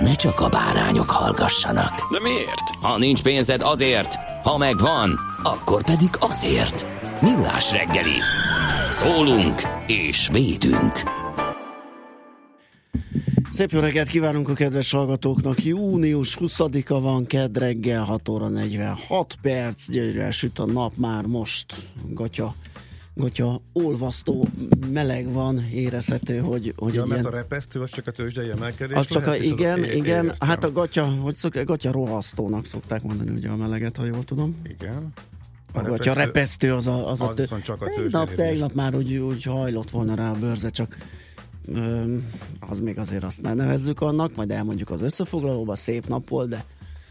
ne csak a bárányok hallgassanak. De miért? Ha nincs pénzed azért, ha megvan, akkor pedig azért. Millás reggeli. Szólunk és védünk. Szép jó reggelt kívánunk a kedves hallgatóknak. Június 20-a van, kedd reggel, 6 óra 46 perc, gyönyörűen süt a nap már most. Gatya, gatya olvasztó, meleg van, érezhető, hogy, hogy Ja, egy mert ilyen... a repesztő az csak a tőzsdei emelkedés Az csak a, és az igen, é- igen, értem. hát a gatya, hogy szok, gatya rohasztónak szokták mondani ugye a meleget, ha jól tudom. Igen. A gatya repesztő az a, az a az tő... viszont csak a Tegnap, érvényes. tegnap már úgy, úgy hajlott volna rá a bőrze, csak az még azért azt ne nevezzük annak, majd elmondjuk az összefoglalóba, szép nap volt, de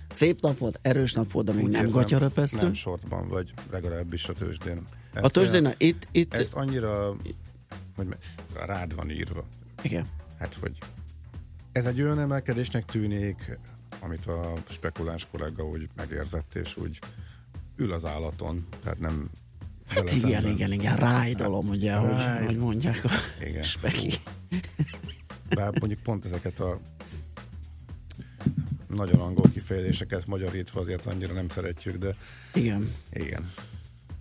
szép nap volt, erős nap volt, de még Úgy nem gatyarepesztő. Nem sortban vagy, legalábbis a tőzsdén. A tőzsdén, olyan- itt, itt, Ezt annyira, hogy rád van írva. igen. Hát, hogy ez egy olyan emelkedésnek tűnik, amit a spekuláns kollega úgy megérzett, és úgy ül az állaton, tehát nem Hát igen, szemben. igen, igen, rájdalom, ugye, hogy, Rájd. hogy mondják a Igen. speki. Bár mondjuk pont ezeket a nagyon angol kifejezéseket magyarítva azért annyira nem szeretjük, de Igen. igen.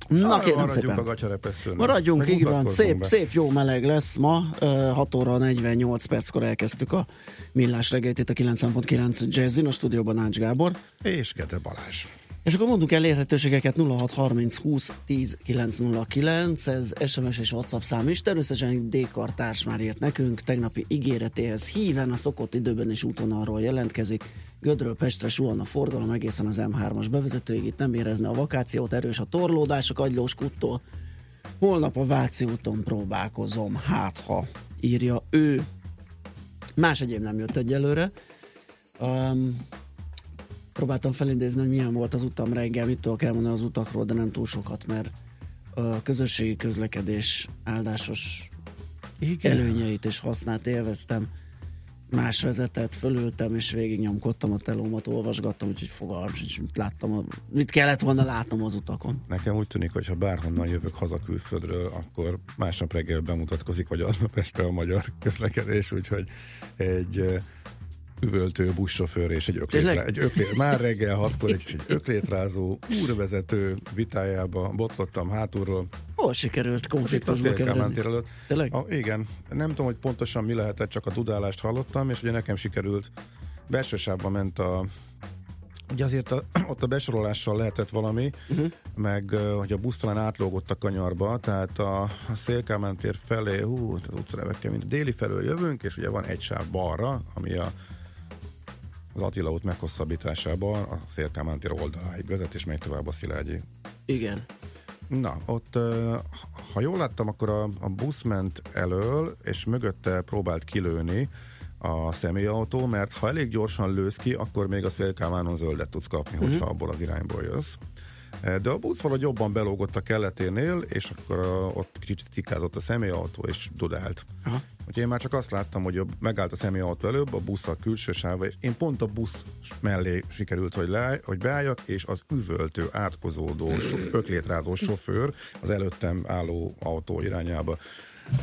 Na kérem maradjunk szépen. a gacsarepesztőn. Maradjunk, így van, szép, be. szép, jó meleg lesz ma. Ö, 6 óra 48 perckor elkezdtük a millás reggelit itt a 9.9 Jazzin, a stúdióban Ács Gábor. És Gede Balázs. És akkor mondunk elérhetőségeket 0630 20 10 909, ez SMS és WhatsApp szám is. Természetesen D-kartárs már írt nekünk, tegnapi ígéretéhez híven a szokott időben és útvonalról jelentkezik. Gödről Pestre suhan a forgalom egészen az M3-as bevezetőig, itt nem érezne a vakációt, erős a torlódás a Kagylós kuttól. Holnap a Váci úton próbálkozom, hát ha írja ő. Más egyéb nem jött egyelőre. Um, próbáltam felidézni, hogy milyen volt az utam reggel, mit tudok elmondani az utakról, de nem túl sokat, mert a közösségi közlekedés áldásos Igen. előnyeit és hasznát élveztem. Más vezetett, fölültem és végignyomkodtam a telómat, olvasgattam, úgyhogy fogalmam sincs, mit láttam, a, mit kellett volna látnom az utakon. Nekem úgy tűnik, hogy ha bárhonnan jövök haza külföldről, akkor másnap reggel bemutatkozik, vagy aznap este a magyar közlekedés, úgyhogy egy üvöltő buszsofőr és egy öklétre, egy öklét, már reggel hatkor egy, egy öklétrázó úrvezető vitájába botlottam hátulról. Hol sikerült konfliktusba keveredni? előtt. Tényleg? A, igen, nem tudom, hogy pontosan mi lehetett, csak a dudálást hallottam, és ugye nekem sikerült belső sávba ment a Ugye azért a, ott a besorolással lehetett valami, uh-huh. meg hogy a busz talán átlógott a kanyarba, tehát a, a Szélkámán tér felé, hú, az utcanevekkel, mint déli felől jövünk, és ugye van egy sáv balra, ami a az Attila út meghosszabbításában a Szélkámán tér oldaláig vezet, és megy tovább a Szilágyi Igen. Na, ott, ha jól láttam, akkor a, a busz ment elől, és mögötte próbált kilőni a személyautó, mert ha elég gyorsan lősz ki, akkor még a szélkámánon zöldet tudsz kapni, hogyha abból az irányból jössz. E, De a busz valahogy jobban belógott a kelleténél, és akkor a, ott kicsit cikázott a személyautó, és dudált. Aha. Úgyhogy én már csak azt láttam, hogy megállt a személyautó előbb, a busz a külső sáva, és én pont a busz mellé sikerült, hogy, le, hogy beálljak, és az üvöltő, átkozódó, öklétrázó sofőr az előttem álló autó irányába.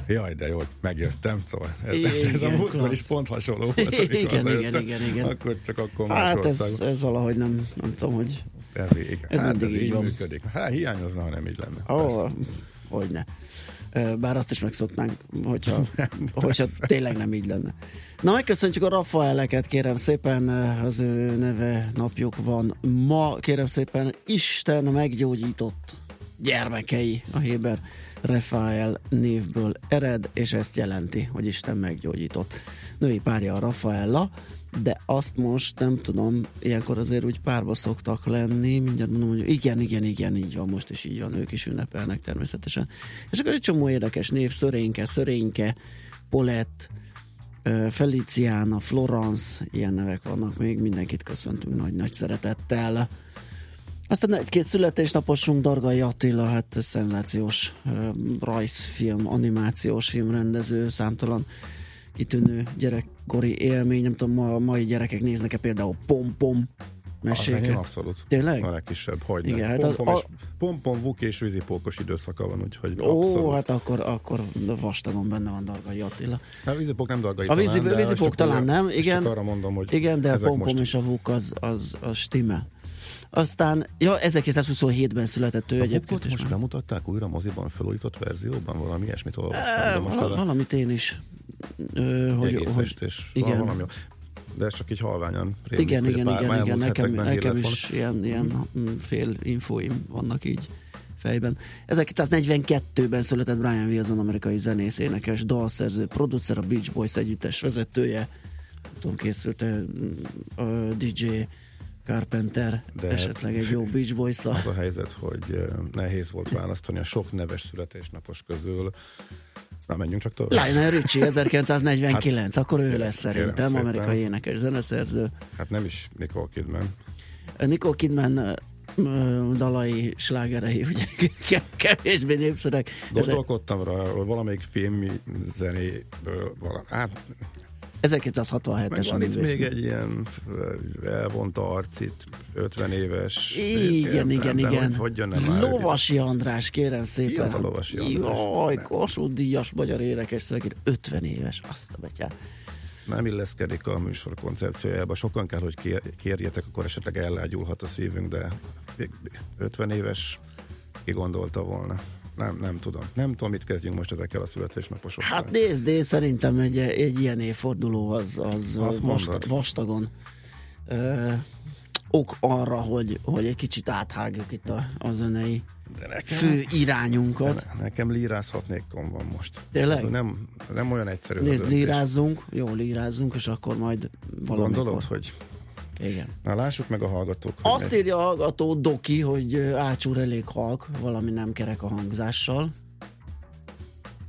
Jaj, de jó, hogy megjöttem, szóval ez, Igen, ez a múltkor is pont hasonló volt, Igen, igen, hazajöttem. igen, igen. Akkor csak akkor más Hát ez, ez valahogy nem, nem tudom, hogy... Ez, igen. ez hát mindig ez így van. működik. Hát hiányozna, ha nem így lenne. Ó, Persze. hogyne. Bár azt is megszoknánk, hogyha, hogyha tényleg nem így lenne. Na, megköszöntjük a Rafaeleket, kérem szépen, az ő neve napjuk van ma, kérem szépen, Isten meggyógyított gyermekei a Héber Rafael névből ered, és ezt jelenti, hogy Isten meggyógyított. Női párja a Rafaella, de azt most nem tudom, ilyenkor azért úgy párba szoktak lenni, mindjárt mondom, hogy igen, igen, igen, így van, most is így van, ők is ünnepelnek természetesen. És akkor egy csomó érdekes név, Szörénke, Szörényke, Polett, Feliciana, Florence, ilyen nevek vannak még, mindenkit köszöntünk nagy-nagy szeretettel. Aztán egy-két születésnaposunk, Dargai Attila, hát szenzációs rajzfilm, animációs filmrendező, számtalan kitűnő gyerekkori élmény, nem tudom, ma, a mai gyerekek néznek-e például Pom-Pom Az meséket. abszolút. Tényleg? A legkisebb, hogy Igen, hát hát az- pompom, a- és, pompom, vuk és vízipókos időszaka van, úgyhogy Ó, abszolút. hát akkor, akkor vastagon benne van Dargai Attila. Hát, a vízipók nem dargai A vízi- talán, vízipók talán nem, igen. Csak arra mondom, hogy Igen, de a Pompom most és a Vuk az, az, az stimmel. Aztán, ja, 1927-ben született ő a egyébként. És most már- bemutatták újra moziban felújított verzióban, valami ilyesmit olvastam. Á, de most vala, a valamit én is. Ö, hogy, egész hogy, estés, igen. valami jó. De ez csak így halványan rémlik, igen, igen, pár- igen, igen, nekem, nekem is ilyen, ilyen mm, fél infóim vannak így fejben. 1942-ben született Brian Wilson, amerikai zenész, énekes, dalszerző, producer, a Beach Boys együttes vezetője. Tudom, készült a DJ Carpenter, De esetleg egy hát jó Beach boys Az a helyzet, hogy nehéz volt választani a sok neves születésnapos közül. Na, menjünk csak tovább. Lionel Richie, 1949, hát, akkor ő lesz szerintem, szépen. amerikai énekes zeneszerző. Hát nem is Nicole Kidman. Nicole Kidman dalai, slágerei, ugye kevésbé népszerek. Gondolkodtam rá, valamelyik film zené, vala, hát, 1967-es. Meg van itt még egy ilyen elvont arcit, 50 éves. Igen, igen, igen. Hogy, hogy már Lovasi már, András, kérem szépen. Ki az a Lovasi András? Jaj, Kossuth Díjas, magyar énekes szegény, 50 éves, azt a betyát nem illeszkedik a műsor koncepciójába. Sokan kell, hogy kérjetek, akkor esetleg ellágyulhat a szívünk, de 50 éves ki gondolta volna. Nem, nem tudom. Nem tudom, mit kezdjünk most ezekkel a születésnaposokkal. Hát nézd, én szerintem egy, egy ilyen évforduló az, az Azt vasta, mondod. vastagon ö, ok arra, hogy, hogy egy kicsit áthágjuk itt a, a zenei de nekem, fő irányunkat. ne- nekem lírázhatnékon van most. Tényleg? Nem, nem olyan egyszerű. Nézd, lírázzunk, jó, lírázzunk, és akkor majd valamikor. Gondolod, hogy... Igen. Na lássuk meg a hallgatók. Azt ne- írja a hallgató Doki, hogy Ácsúr elég halk, valami nem kerek a hangzással.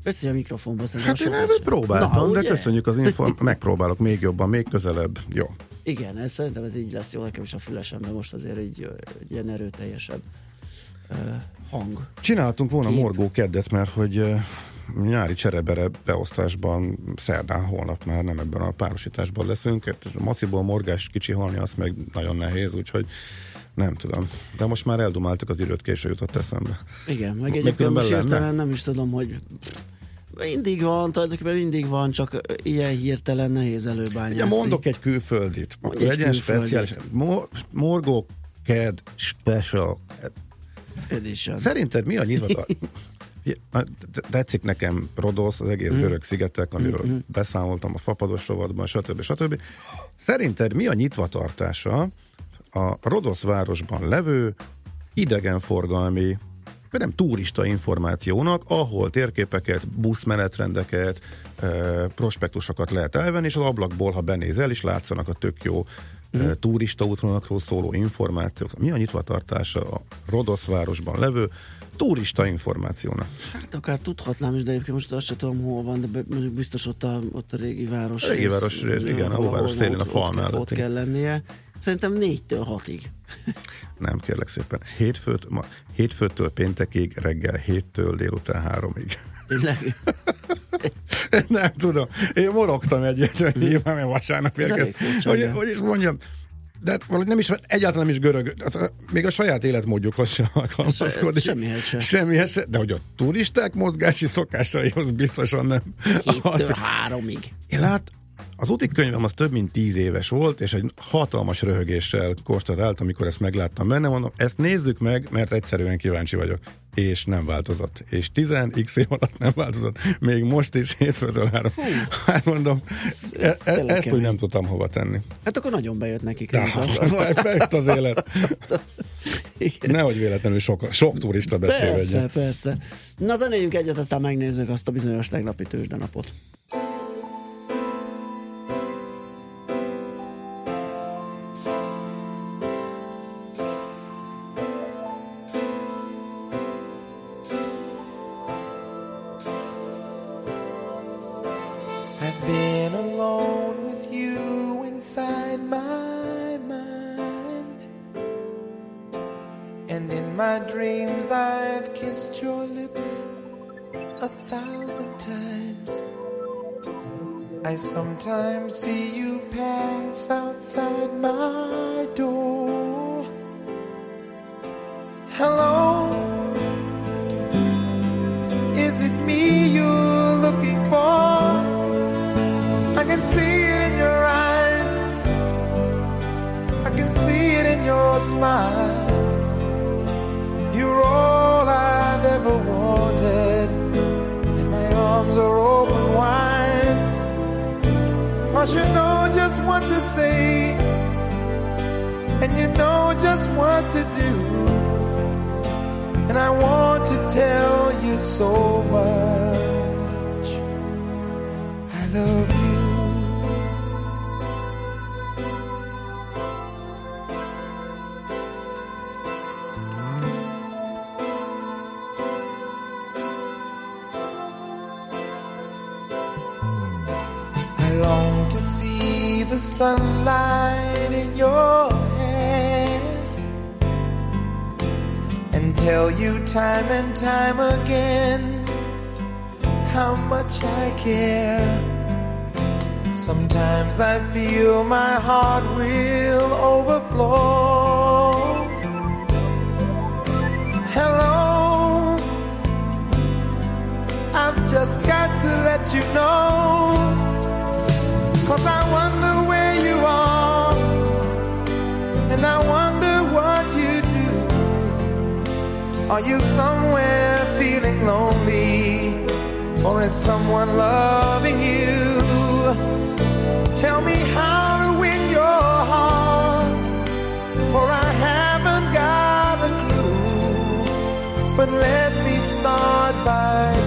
Beszélj a mikrofonba, szerintem Hát én sem. próbáltam, Na, de ugye? köszönjük az inform... Megpróbálok még jobban, még közelebb. Jó. Igen, ez, szerintem ez így lesz jó, nekem is a fülesemben most azért egy, ö, egy ilyen erőteljesebb ö, hang. Csináltunk volna Kép. morgó keddet, mert hogy ö, nyári cserebere beosztásban szerdán holnap már nem ebben a párosításban leszünk. A maciból morgást kicsiholni, az meg nagyon nehéz, úgyhogy nem tudom. De most már eldumáltuk az időt, késő jutott eszembe. Igen, meg egyébként most hirtelen nem is tudom, hogy mindig van, tulajdonképpen mindig van, csak ilyen hirtelen nehéz előbányászni. Ugye mondok egy külföldit. Mondj egy Legyen külföldit. speciális. Mo- morgó ked special. Edition. Szerinted mi a nyitva? Tetszik nekem Rodosz, az Mm. egész görög szigetek, amiről beszámoltam a fapados rovatban, stb. stb. Szerinted mi a nyitvatartása a Rodosz városban levő idegenforgalmi vagy nem turista információnak, ahol térképeket, buszmenetrendeket, prospektusokat lehet elvenni, és az ablakból, ha benézel, is látszanak a tök jó mm. turista útvonalakról szóló információk. Mi a nyitvatartása a Rodosz városban levő turista információnak? Hát akár tudhatnám is, de egyébként most azt sem tudom, hol van, de mondjuk biztos ott a, ott a régi város. A régi város rész, igen, a város szélén, a fal mellett, Ott kell lennie. Szerintem négytől hatig. Nem, kérlek szépen. Hétfőt, ma, hétfőtől péntekig, reggel héttől délután háromig. Tényleg? Nem tudom. Én morogtam egyet, hogy nyilván, mert vasárnap érkezt. Hogy, hogy is mondjam, de hát valahogy nem is, egyáltalán nem is görög, hát, még a saját életmódjukhoz sem alkalmazkodik. semmihez se. Semmihez se. De hogy a turisták mozgási szokásaihoz biztosan nem. Héttől háromig. Én lát, az úti könyvem az több mint tíz éves volt, és egy hatalmas röhögéssel konstatált, amikor ezt megláttam benne, mondom, ezt nézzük meg, mert egyszerűen kíváncsi vagyok. És nem változott. És 10x év alatt nem változott. Még most is hétfőtől három. Hát mondom, Ez- e- ez e- tényleg ezt úgy nem tudtam hova tenni. Hát akkor nagyon bejött nekik. Ja, Réza. Bejött az élet. Igen. Nehogy véletlenül sok, sok turista Persze, betévedjen. persze. Na zenéljünk egyet, aztán megnézzük azt a bizonyos tegnapi tőzsdenapot. But let me start by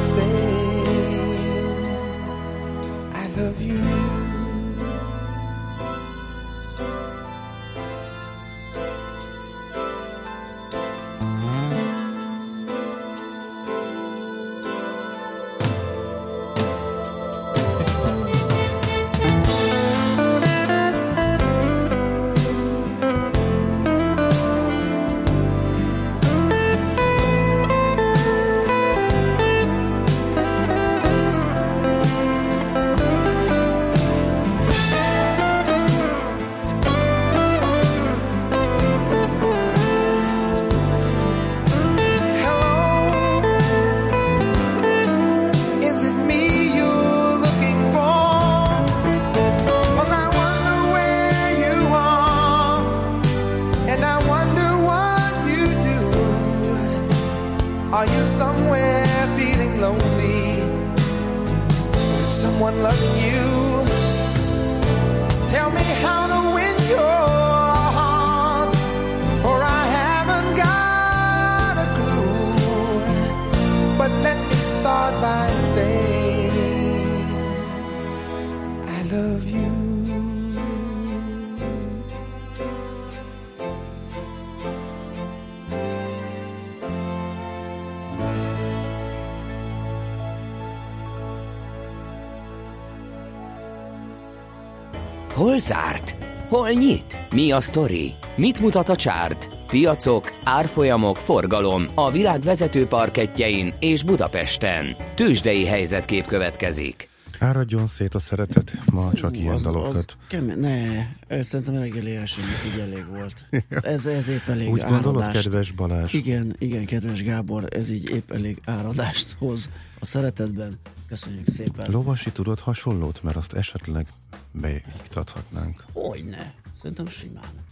Hol zárt? Hol nyit? Mi a sztori? Mit mutat a csárt? Piacok, árfolyamok, forgalom a világ vezető parketjein és Budapesten. Tősdei helyzetkép következik. Áradjon szét a szeretet, ma csak ilyen az, dalokat. az kemény, ne, szerintem reggeli elsőnek elég volt. Ez, ez épp elég Úgy gondolod, áradást. kedves Balázs? Igen, igen, kedves Gábor, ez így épp elég áradást hoz a szeretetben. Köszönjük szépen. Lovasi tudod hasonlót, mert azt esetleg beiktathatnánk. Hogyne, szerintem simán.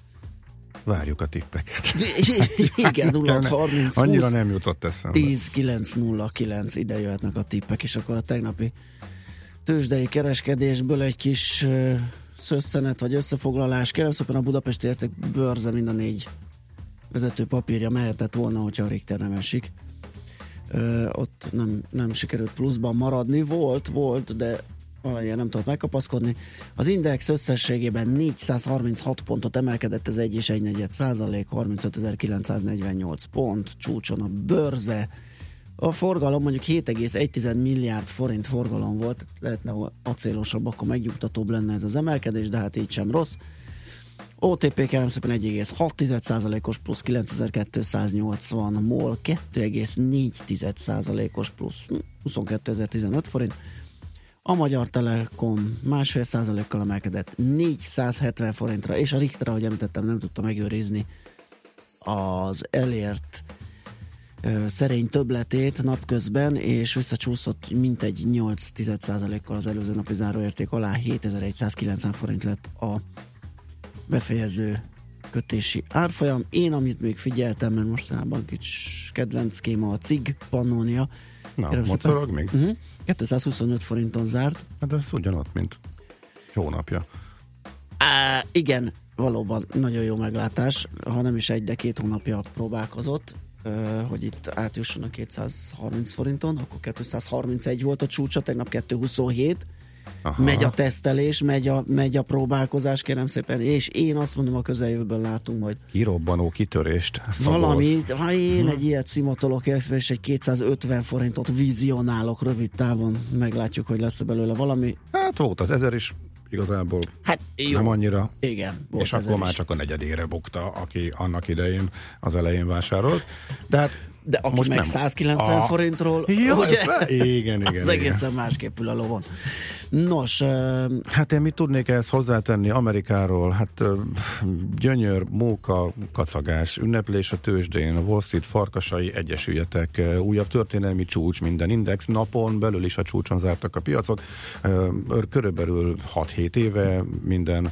Várjuk a tippeket. Igen, 0 30 Annyira 20 nem jutott eszembe. 10 9 0 9 ide jöhetnek a tippek, és akkor a tegnapi tőzsdei kereskedésből egy kis uh, szösszenet vagy összefoglalás. Kérem szépen a Budapesti Érték bőrze mind a négy vezető papírja mehetett volna, hogyha a Richter nem esik. Ö, ott nem, nem sikerült pluszban maradni. Volt, volt, de valamiért nem tudott megkapaszkodni. Az index összességében 436 pontot emelkedett, ez 1 és 1 negyed százalék, 35.948 pont, csúcson a bőrze. A forgalom mondjuk 7,1 milliárd forint forgalom volt, lehetne acélosabb, akkor megnyugtatóbb lenne ez az emelkedés, de hát így sem rossz. OTP kérem szépen 1,6%-os plusz 9280, MOL 2,4%-os plusz 22.015 forint, a Magyar Telekom másfél százalékkal emelkedett 470 forintra, és a Richter, ahogy említettem, nem tudta megőrizni az elért ö, szerény többletét napközben, és visszacsúszott mintegy 8 kal az előző napi záróérték alá, 7190 forint lett a befejező kötési árfolyam. Én, amit még figyeltem, mert mostanában kicsi kedvenc kéma a CIG Pannonia. Na, mocorog még? Uh-huh. 225 forinton zárt. Hát ez ugyanott, mint hónapja. Á, igen, valóban nagyon jó meglátás, ha nem is egy, de két hónapja próbálkozott, hogy itt átjusson a 230 forinton, akkor 231 volt a csúcsa, tegnap 227, Aha. megy a tesztelés, megy a, megy a próbálkozás, kérem szépen, és én azt mondom, a közeljövőben látunk majd Kirobbanó kitörést. szavaz. valami, ha én egy ilyet szimatolok, és egy 250 forintot vizionálok rövid távon, meglátjuk, hogy lesz valami valami. Hát volt az ezer is, igazából Hát jó, nem annyira. igen. volt és akkor már is. csak a negyedére bukta, aki annak idején az elején vásárolt. De hát De aki most meg nem. 190 A- forintról, Ja, ugye? igen, igen, az igen. egészen másképp ül a lovon. Nos, uh, Hát én mit tudnék ehhez hozzátenni Amerikáról? Hát gyönyör, móka, kacagás, ünneplés a tőzsdén, a Wall Street farkasai egyesüljetek, ö, újabb történelmi csúcs, minden index, napon belül is a csúcson zártak a piacok, körülbelül 6-7 éve minden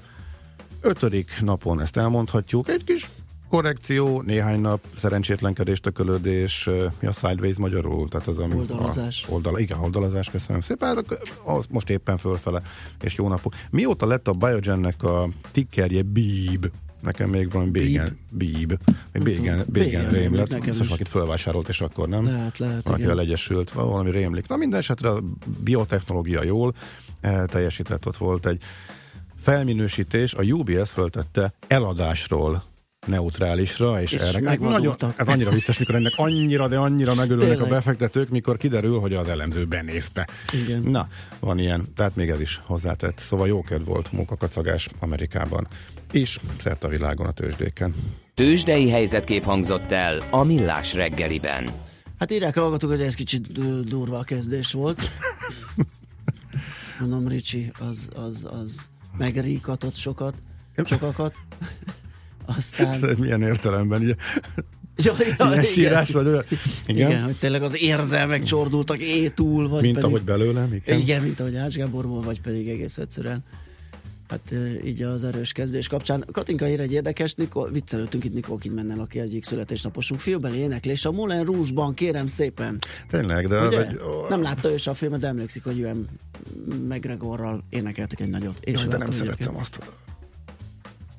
ötödik napon ezt elmondhatjuk, egy kis korrekció, néhány nap szerencsétlenkedés, tökölődés, mi a sideways magyarul? Tehát az, ami Oldalazás. A, oldala, igen, oldalazás, köszönöm szépen. Hát az most éppen fölfele, és jó napok. Mióta lett a Biogennek a tickerje BIB? Nekem még valami bégen, BIB, még bégen, bégen Bégen rém rémlik lett. nekem Biztos is. valakit fölvásárolt, és akkor nem. lehet, lehet, Valakivel igen. egyesült, valami rémlik. Na minden esetre a biotechnológia jól eh, teljesített, ott volt egy felminősítés, a UBS föltette eladásról neutrálisra, és, És erre nagyon, ez annyira vicces, mikor ennek annyira, de annyira megörülnek a Tényleg. befektetők, mikor kiderül, hogy az elemző benézte. Igen. Na, van ilyen, tehát még ez is hozzátett. Szóval jókedv volt munkakacagás Amerikában, és szerte a világon a tőzsdéken. Tőzsdei helyzetkép hangzott el a Millás reggeliben. Hát írják hallgatók, hogy ez kicsit durva a kezdés volt. Mondom, Ricsi, az, az, az megríkatott sokat, sokakat. Aztán... Milyen értelemben? Ugye, Ja, ja, ilyen sírás vagy olyan? Igen. Igen. igen, hogy tényleg az érzelmek csordultak é túl, vagy Mint pedig... ahogy belőlem, igen. Igen, mint ahogy Ács Gáborból, vagy pedig egész egyszerűen. Hát így az erős kezdés kapcsán. Katinka ír egy érdekes, Nikol, viccelődtünk itt Nikol Kidmennel, aki egyik születésnaposunk filmbeli éneklés. A Moulin Rouge-ban, kérem szépen. Tényleg, de... Ugye? Vagy, Nem látta ő se a filmet, de emlékszik, hogy olyan McGregorral énekeltek egy nagyot. És Jaj, de nem szerettem azt.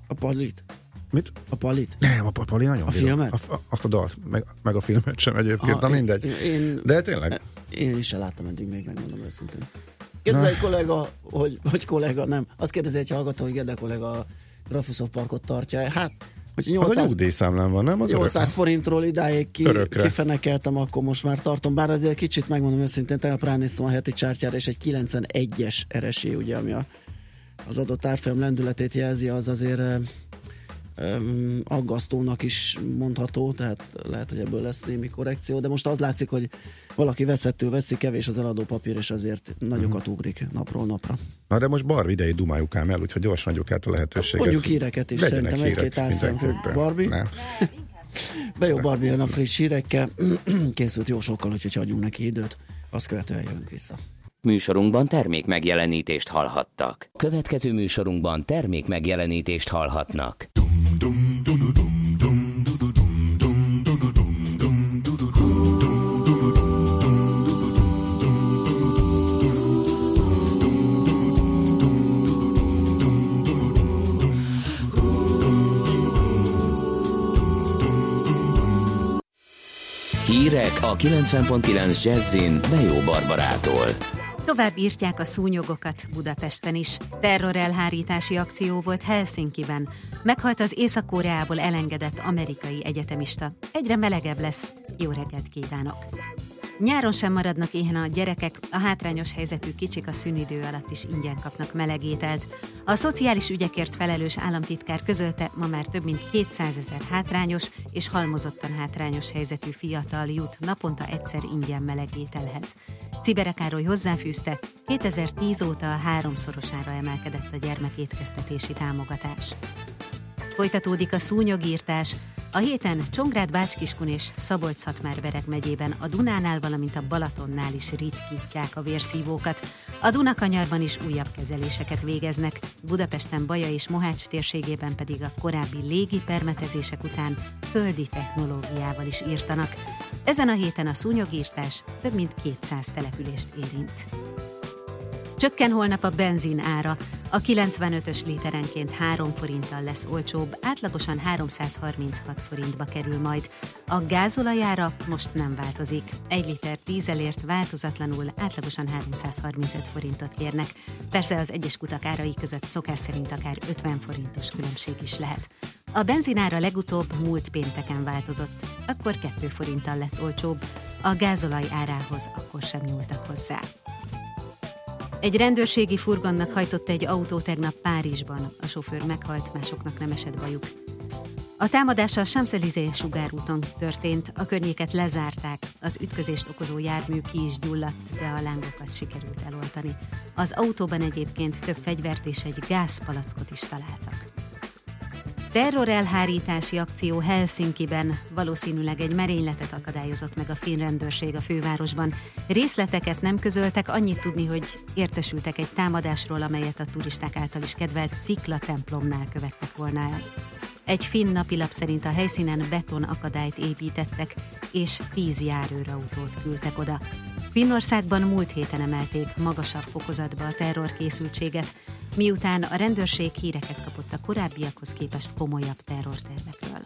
A Palit. Mit? A Palit. Nem, a Pali nagyon A viram. filmet? A, azt a dalt, meg, meg a filmet sem egyébként, na Ah, mindegy. Én, én, De tényleg, Én is láttam eddig még, megmondom őszintén. Kérdezi egy kollega, hogy, hogy kollega, nem. Azt kérdezi egy hallgató, hogy Gede kollega a Grafusov parkot tartja. Hát, hogy az a 800, nyugdíjszámlán van, nem? Az 800 örök- forintról idáig ki, Örökre. kifenekeltem, akkor most már tartom. Bár azért kicsit megmondom őszintén, tegnap ránéztem a heti csártyára, és egy 91-es RSI, ugye, ami a, az adott árfolyam lendületét jelzi, az azért em, aggasztónak is mondható, tehát lehet, hogy ebből lesz némi korrekció, de most az látszik, hogy valaki veszettől veszi, kevés az eladó papír, és azért nagyokat ugrik napról napra. Na de most Barbie idei dumáljuk ám el, úgyhogy gyorsan adjuk át a lehetőséget. Mondjuk híreket is, szerintem egy-két árfolyam, hogy. Barbie. Nem. Be jó Barbie jön a friss hírekkel, készült jó sokkal, úgyhogy hagyjunk neki időt, azt követően jövünk vissza. Műsorunkban termék megjelenítést hallhattak. Következő műsorunkban termék megjelenítést hallhatnak. Hírek a 90.9 Jazzin Bejó Barbarától. Tovább írtják a szúnyogokat Budapesten is. Terrorelhárítási akció volt Helsinkiben. Meghalt az Észak-Koreából elengedett amerikai egyetemista. Egyre melegebb lesz. Jó reggelt kívánok! Nyáron sem maradnak éhen a gyerekek, a hátrányos helyzetű kicsik a szünidő alatt is ingyen kapnak melegételt. A szociális ügyekért felelős államtitkár közölte, ma már több mint 200 ezer hátrányos és halmozottan hátrányos helyzetű fiatal jut naponta egyszer ingyen melegételhez. Cibere Károly hozzáfűzte, 2010 óta a háromszorosára emelkedett a gyermekétkeztetési támogatás. Folytatódik a szúnyogírtás, a héten Csongrád, Bácskiskun és szabolcs bereg megyében a Dunánál, valamint a Balatonnál is ritkítják a vérszívókat. A Dunakanyarban is újabb kezeléseket végeznek, Budapesten, Baja és Mohács térségében pedig a korábbi légi permetezések után földi technológiával is írtanak. Ezen a héten a szúnyogírtás több mint 200 települést érint. Csökken holnap a benzin ára. A 95-ös literenként 3 forinttal lesz olcsóbb, átlagosan 336 forintba kerül majd. A gázolajára most nem változik. Egy liter dízelért változatlanul átlagosan 335 forintot kérnek. Persze az egyes kutak árai között szokás szerint akár 50 forintos különbség is lehet. A benzinára legutóbb múlt pénteken változott, akkor 2 forinttal lett olcsóbb, a gázolaj árához akkor sem nyúltak hozzá. Egy rendőrségi furgonnak hajtott egy autó tegnap Párizsban. A sofőr meghalt, másoknak nem esett bajuk. A támadás a Champs-Élysées sugárúton történt, a környéket lezárták, az ütközést okozó jármű ki is gyulladt, de a lángokat sikerült eloltani. Az autóban egyébként több fegyvert és egy gázpalackot is találtak. Terrorelhárítási akció Helsinkiben valószínűleg egy merényletet akadályozott meg a finn rendőrség a fővárosban. Részleteket nem közöltek, annyit tudni, hogy értesültek egy támadásról, amelyet a turisták által is kedvelt Szikla templomnál követtek volna el. Egy finn napilap szerint a helyszínen beton akadályt építettek, és tíz járőrautót küldtek oda. Finnországban múlt héten emelték magasabb fokozatba a terrorkészültséget, miután a rendőrség híreket kapott a korábbiakhoz képest komolyabb terrortervekről.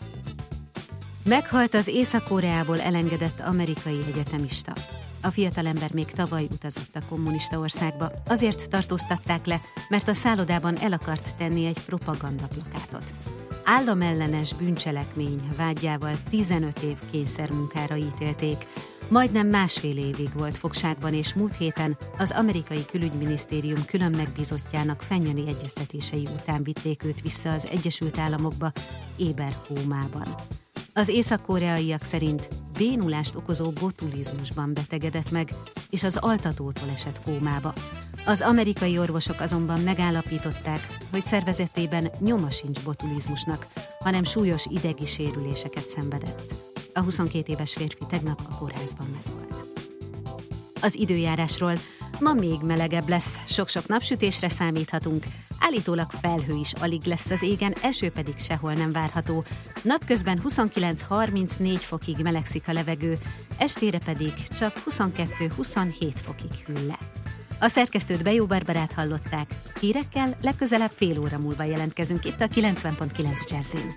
Meghalt az Észak-Koreából elengedett amerikai egyetemista. A fiatalember még tavaly utazott a kommunista országba. Azért tartóztatták le, mert a szállodában el akart tenni egy propagandaplakátot. Államellenes bűncselekmény vágyával 15 év kényszermunkára ítélték, Majdnem másfél évig volt fogságban, és múlt héten az amerikai külügyminisztérium külön megbízottjának fenyeni egyeztetései után vitték őt vissza az Egyesült Államokba éberkómában. Az észak-koreaiak szerint bénulást okozó botulizmusban betegedett meg, és az altatótól esett kómába. Az amerikai orvosok azonban megállapították, hogy szervezetében nyoma sincs botulizmusnak, hanem súlyos idegi sérüléseket szenvedett. A 22 éves férfi tegnap a kórházban meghalt. Az időjárásról ma még melegebb lesz, sok-sok napsütésre számíthatunk, állítólag felhő is alig lesz az égen, eső pedig sehol nem várható. Napközben 29-34 fokig melegszik a levegő, estére pedig csak 22-27 fokig hűl le. A szerkesztőt Bejó Barbarát hallották. Hírekkel legközelebb fél óra múlva jelentkezünk itt a 90.9 Jazzin.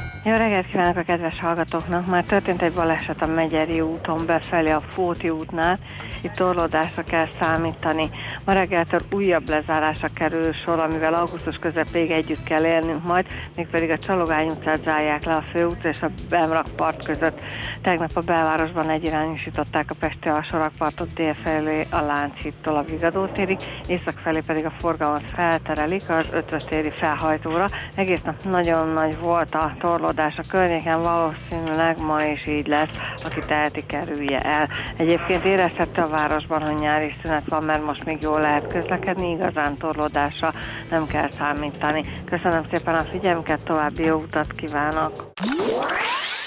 Jó reggelt kívánok a kedves hallgatóknak! Már történt egy baleset a Megyeri úton befelé a Fóti útnál. Itt torlódásra kell számítani. Ma reggeltől újabb lezárása kerül sor, amivel augusztus közepéig együtt kell élnünk majd, mégpedig a Csalogány utcát zárják le a főút és a Bemrak part között. Tegnap a belvárosban egyirányosították a Pesti alsórakpartot dél felé a Lánchittól a Vigadó térig, észak felé pedig a forgalmat felterelik az ötvös téri felhajtóra. Egész nap nagyon nagy volt a torlódás a környéken, valószínűleg ma is így lesz, aki teheti kerülje el. Egyébként érezhette a városban, hogy nyári szünet van, mert most még jó jól lehet közlekedni, igazán torlódásra nem kell számítani. Köszönöm szépen a figyelmüket, további jó utat kívánok!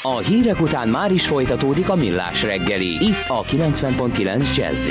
A hírek után már is folytatódik a millás reggeli, itt a 90.9 jazz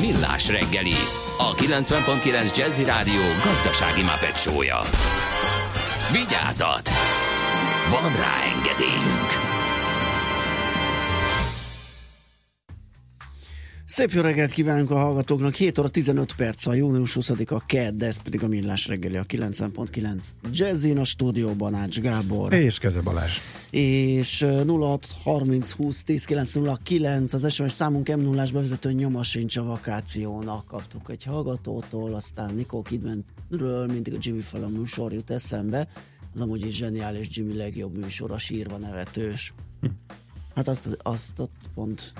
Millás reggeli, a 90.9 Jazzy Rádió gazdasági mapetsója. Vigyázat! Van rá engedélyünk! Szép jó reggelt kívánunk a hallgatóknak. 7 óra 15 perc a június 20-a kedd, ez pedig a millás reggeli a 90.9 Jazzin a stúdióban Ács Gábor. És Keze Balázs. És ö, 06 30 20 10 909 az SMS számunk m 0 bevezető nyoma sincs a vakációnak. Kaptuk egy hallgatótól, aztán Nikó Kidmanről mindig a Jimmy Fallon műsor jut eszembe. Az amúgy is zseniális Jimmy legjobb műsor, a sírva nevetős. Hát azt, azt ott pont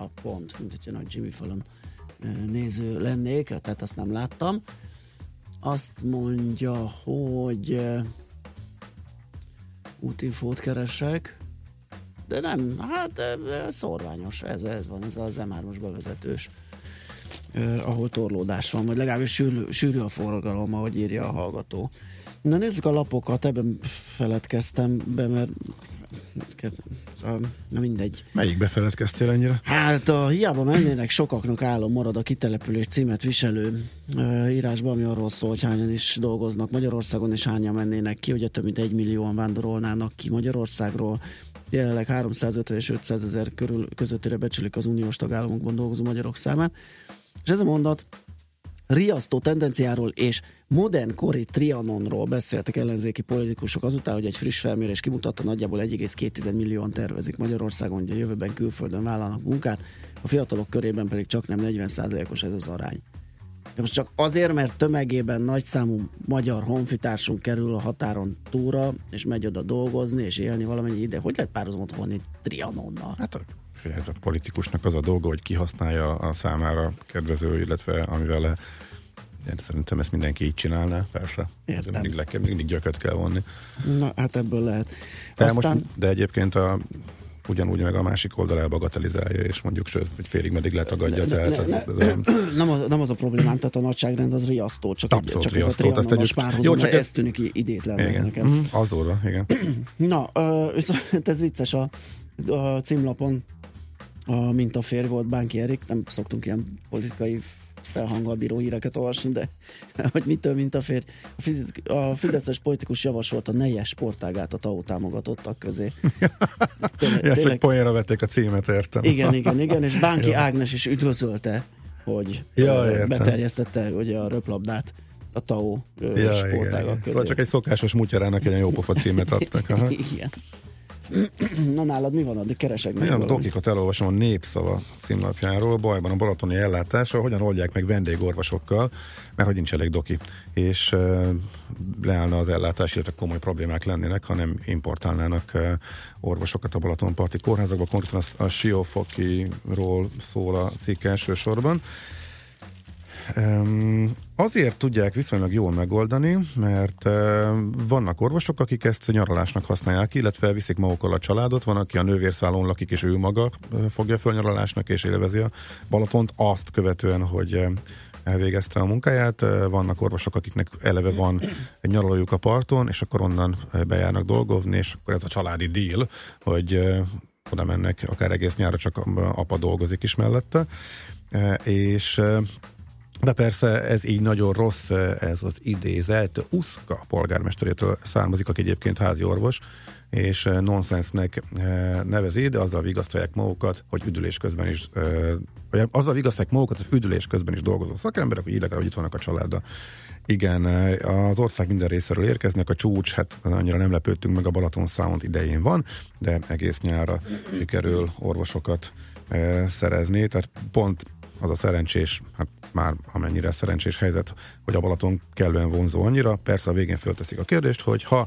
a pont, mint hogyha nagy Jimmy Fallon néző lennék, tehát azt nem láttam. Azt mondja, hogy útinfót keresek, de nem, hát szorványos, ez, ez van, ez az M3-os bevezetős, ahol torlódás van, vagy legalábbis sűrű, sűrű a forgalom, ahogy írja a hallgató. Na nézzük a lapokat, ebben feledkeztem be, mert szóval, na mindegy. Melyikbe feledkeztél ennyire? Hát a hiába mennének sokaknak álom marad a kitelepülés címet viselő uh, írásban, ami arról szól, hogy hányan is dolgoznak Magyarországon, és hányan mennének ki, ugye több mint egy millióan vándorolnának ki Magyarországról. Jelenleg 350 és 500 ezer körül közöttére becsülik az uniós tagállamokban dolgozó magyarok számát. És ez a mondat riasztó tendenciáról és modern kori trianonról beszéltek ellenzéki politikusok azután, hogy egy friss felmérés kimutatta, nagyjából 1,2 millióan tervezik Magyarországon, hogy a jövőben külföldön vállalnak munkát, a fiatalok körében pedig csak nem 40%-os ez az arány. De most csak azért, mert tömegében nagyszámú magyar honfitársunk kerül a határon túra, és megy oda dolgozni, és élni valamennyi ide. Hogy lehet párhuzamot vonni Trianonnal? Hát ez a politikusnak az a dolga, hogy kihasználja a számára kedvező, illetve amivel Én szerintem ezt mindenki így csinálná, persze. Értem. Mindig, le kell, mindig gyököt kell vonni. Na, hát ebből lehet. De, Aztán, most, de egyébként a, ugyanúgy meg a másik oldal elbagatelizálja, és mondjuk sőt, hogy félig meddig letagadja. Ne- tehát ne- ez, ne- ez a, nem, az, nem az a problémám, tehát a nagyságrend az riasztó, csak, Abszolút csak riasztó, ez a trianonos párhuzam, Jó, csak ez, ez- tűnik i- idétlen igen. nekem. Mm, az durva, igen. Na, viszont ez vicces, a, a címlapon a mintafér volt Bánki Erik, nem szoktunk ilyen politikai felhanggal bíró híreket olvasni, de hogy mitől mintafér. A, fiz- a Fideszes politikus javasolta nejes sportágát a TAO támogatottak közé. Tényleg, Ja, tényleg, poénra vették a címet, értem. igen, igen, igen, és Bánki Jó. Ágnes is üdvözölte, hogy Ja, értem. beterjesztette ugye a röplabdát a TAO Ja, sportágak igen. közé. Szóval csak egy szokásos mutyarának egy ilyen jópofa címet adtak. Aha. Igen. Na nálad mi van, addig keresek meg Olyan dokikat elolvasom a Népszava címlapjáról, bajban a balatoni ellátása, hogyan oldják meg vendégorvosokkal, mert hogy nincs elég doki, és uh, leállna az ellátás, illetve komoly problémák lennének, ha nem importálnának uh, orvosokat a Balatonparti kórházakba, konkrétan a, a Siófokiról szól a cikk elsősorban. Um, azért tudják viszonylag jól megoldani, mert vannak orvosok, akik ezt nyaralásnak használják, illetve viszik magukkal a családot, van, aki a nővérszállón lakik, és ő maga fogja föl nyaralásnak, és élvezi a Balatont, azt követően, hogy elvégezte a munkáját. Vannak orvosok, akiknek eleve van egy nyaralójuk a parton, és akkor onnan bejárnak dolgozni, és akkor ez a családi deal, hogy oda mennek akár egész nyára, csak a- apa dolgozik is mellette. És de persze ez így nagyon rossz, ez az idézet Uszka polgármesterétől származik, aki egyébként házi orvos, és nonsensnek eh, nevezi, de azzal vigasztalják magukat, hogy üdülés közben is, eh, vagy azzal vigasztalják magukat, hogy üdülés közben is dolgozó szakemberek, hogy illetve, hogy itt vannak a családdal. Igen, eh, az ország minden részéről érkeznek, a csúcs, hát annyira nem lepődtünk meg, a Balaton számont idején van, de egész nyára sikerül orvosokat szerezni, tehát pont az a szerencsés, hát már amennyire szerencsés helyzet, hogy a Balaton kellően vonzó annyira. Persze a végén fölteszik a kérdést, hogy ha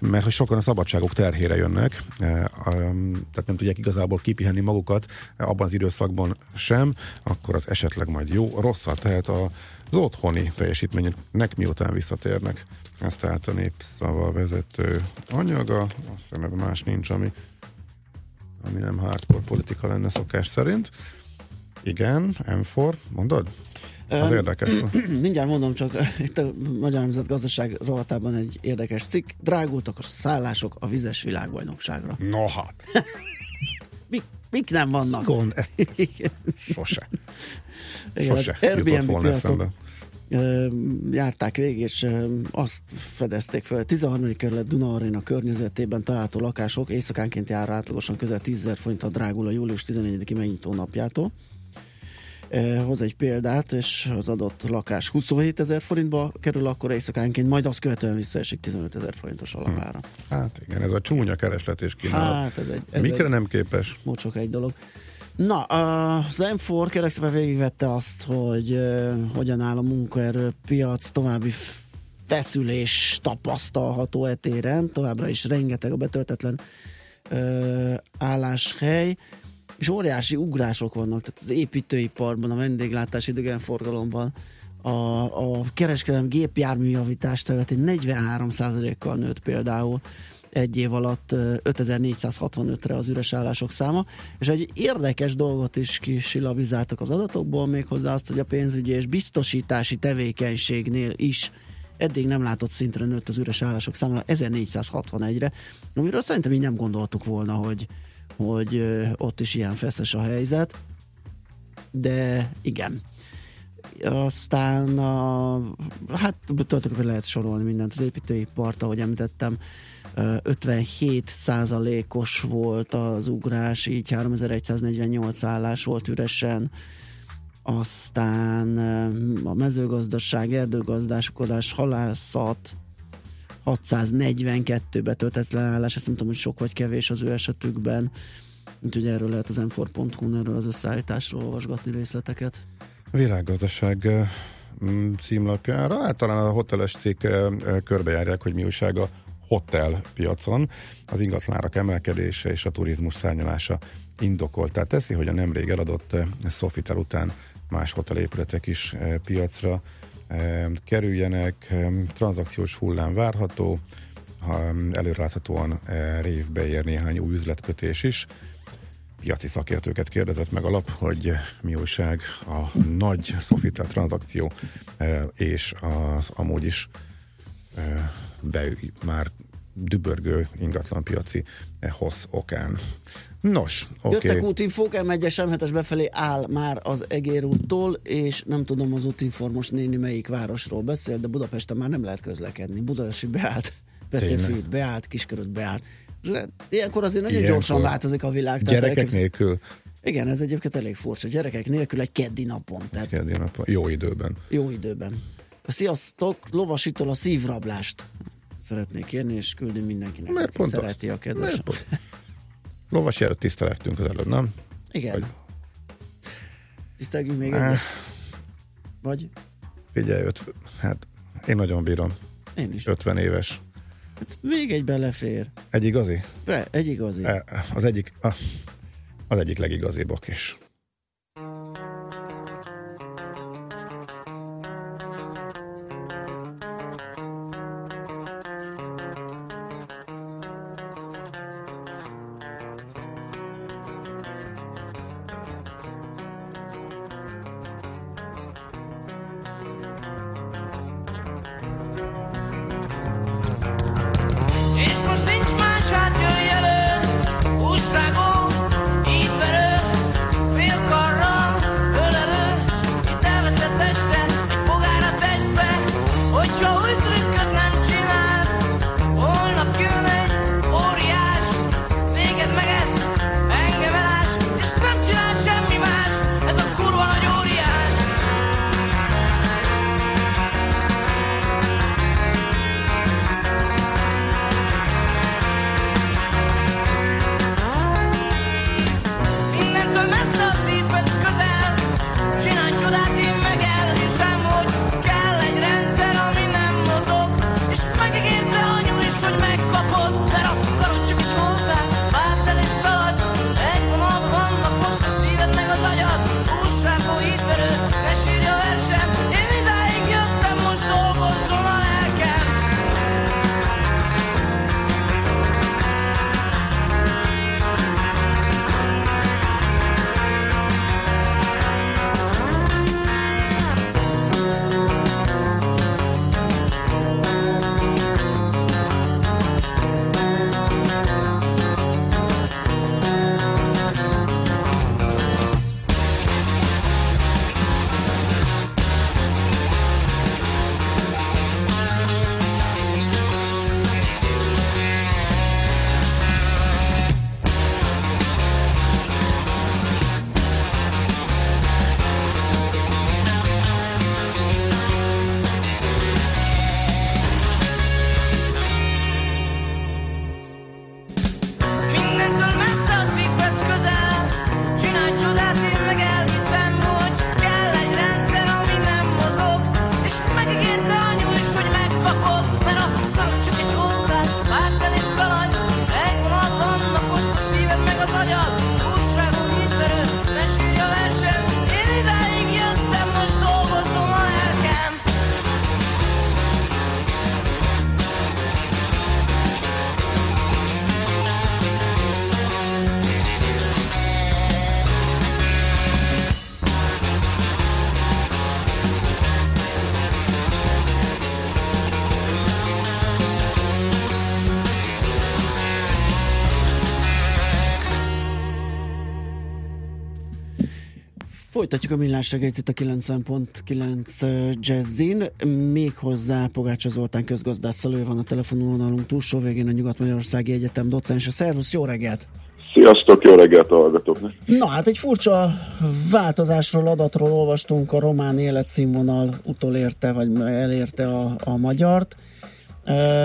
mert hogy sokan a szabadságok terhére jönnek, eh, tehát nem tudják igazából kipihenni magukat abban az időszakban sem, akkor az esetleg majd jó, rosszat tehet az otthoni teljesítménynek, miután visszatérnek. Ez tehát a népszava vezető anyaga, azt hiszem ebben más nincs, ami, ami nem hardcore politika lenne szokás szerint. Igen, M4, mondod? Az érdekes. Mindjárt mondom, csak itt a Magyar Nemzet Gazdaság rovatában egy érdekes cikk. Drágultak a szállások a vizes világbajnokságra. No hát, Mik, mik nem vannak? gond, ez Igen. sose. Igen, Sose jutott Airbnb volna piacot járták végig, és azt fedezték fel, 13. kerület Duna Arena környezetében található lakások éjszakánként jár átlagosan közel 10 000 forint a drágul a július 14-i megnyitó napjától. Ö, Hoz egy példát, és az adott lakás 27 ezer forintba kerül akkor éjszakánként, majd azt követően visszaesik 15 ezer forintos alamára. Hát igen, ez a csúnya kereslet és kínálat. Hát ez egy, ez Mikre egy nem képes? mocsok egy dolog. Na, az M4 kérlek szépen végigvette azt, hogy uh, hogyan áll a munkaerőpiac, további feszülés tapasztalható etéren, továbbra is rengeteg a betöltetlen uh, álláshely, és óriási ugrások vannak, tehát az építőiparban, a vendéglátás idegenforgalomban, a, a kereskedelem gépjárműjavítás területén 43%-kal nőtt például egy év alatt ö, 5465-re az üres állások száma, és egy érdekes dolgot is kisilabizáltak az adatokból, méghozzá azt, hogy a pénzügyi és biztosítási tevékenységnél is eddig nem látott szintre nőtt az üres állások száma 1461-re, amiről szerintem így nem gondoltuk volna, hogy, hogy ott is ilyen feszes a helyzet, de igen. Aztán a, hát tulajdonképpen lehet sorolni mindent. Az építőipart, ahogy említettem, ö, 57 százalékos volt az ugrás, így 3148 állás volt üresen. Aztán a mezőgazdaság, erdőgazdáskodás, halászat, 642 betöltetlen állás, ezt nem tudom, hogy sok vagy kevés az ő esetükben. Úgyhogy erről lehet az m4.hu-n, erről az összeállításról olvasgatni részleteket. Világgazdaság eh, mm, címlapjára. Hát talán a hoteles cikk körbejárják, hogy mi újság a hotel piacon. Az ingatlanárak emelkedése és a turizmus szárnyalása indokoltá teszi, hogy a nemrég eladott Sofitel után más hotelépületek is piacra kerüljenek, tranzakciós hullám várható, ha előreláthatóan eh, révbe ér néhány új üzletkötés is. Piaci szakértőket kérdezett meg alap, hogy mi újság a nagy Sofitel tranzakció eh, és az amúgy is eh, be, már dübörgő ingatlanpiaci hossz okán. Nos, oké. Jöttek Okay. útinfók, M1-es M7-es befelé áll már az Egér úttól, és nem tudom az útinformos néni melyik városról beszél, de Budapesten már nem lehet közlekedni. Budaörsi beállt, Petőfi beállt, Kisköröt beállt. Ilyenkor azért nagyon Ilyenkor gyorsan változik a világ. tehát Gyerekek elképzel- nélkül, Igen, ez egyébként elég furcsa. Gyerekek nélkül egy keddi napon, tehát keddi napon, jó időben. jó időben. Sziasztok, lovasítól a szívrablást szeretnék kérni, és küldni mindenkinek, Mert aki pont szereti a kedves. Lovas járat tisztelettünk az előbb, nem? Igen. Vagy- Tisztelgünk még Eh. egyet? Vagy? Figyelj, öt, hát én nagyon bírom. Én is. 50 éves. Még egy belefér. Egy igazi? Be, egy igazi. E, Az egyik, az egyik legigazibb is. Folytatjuk a millás reggelyt itt a 90.9 Jazzin. Méghozzá Pogácsa Zoltán közgazdásszal, ő van a telefonvonalunk túlsó végén a Nyugat-Magyarországi Egyetem docense. Szervusz, jó reggelt! Sziasztok, jó reggelt a hallgatóknak! Na hát egy furcsa változásról, adatról olvastunk, a román életszínvonal utolérte, vagy elérte a, a magyart.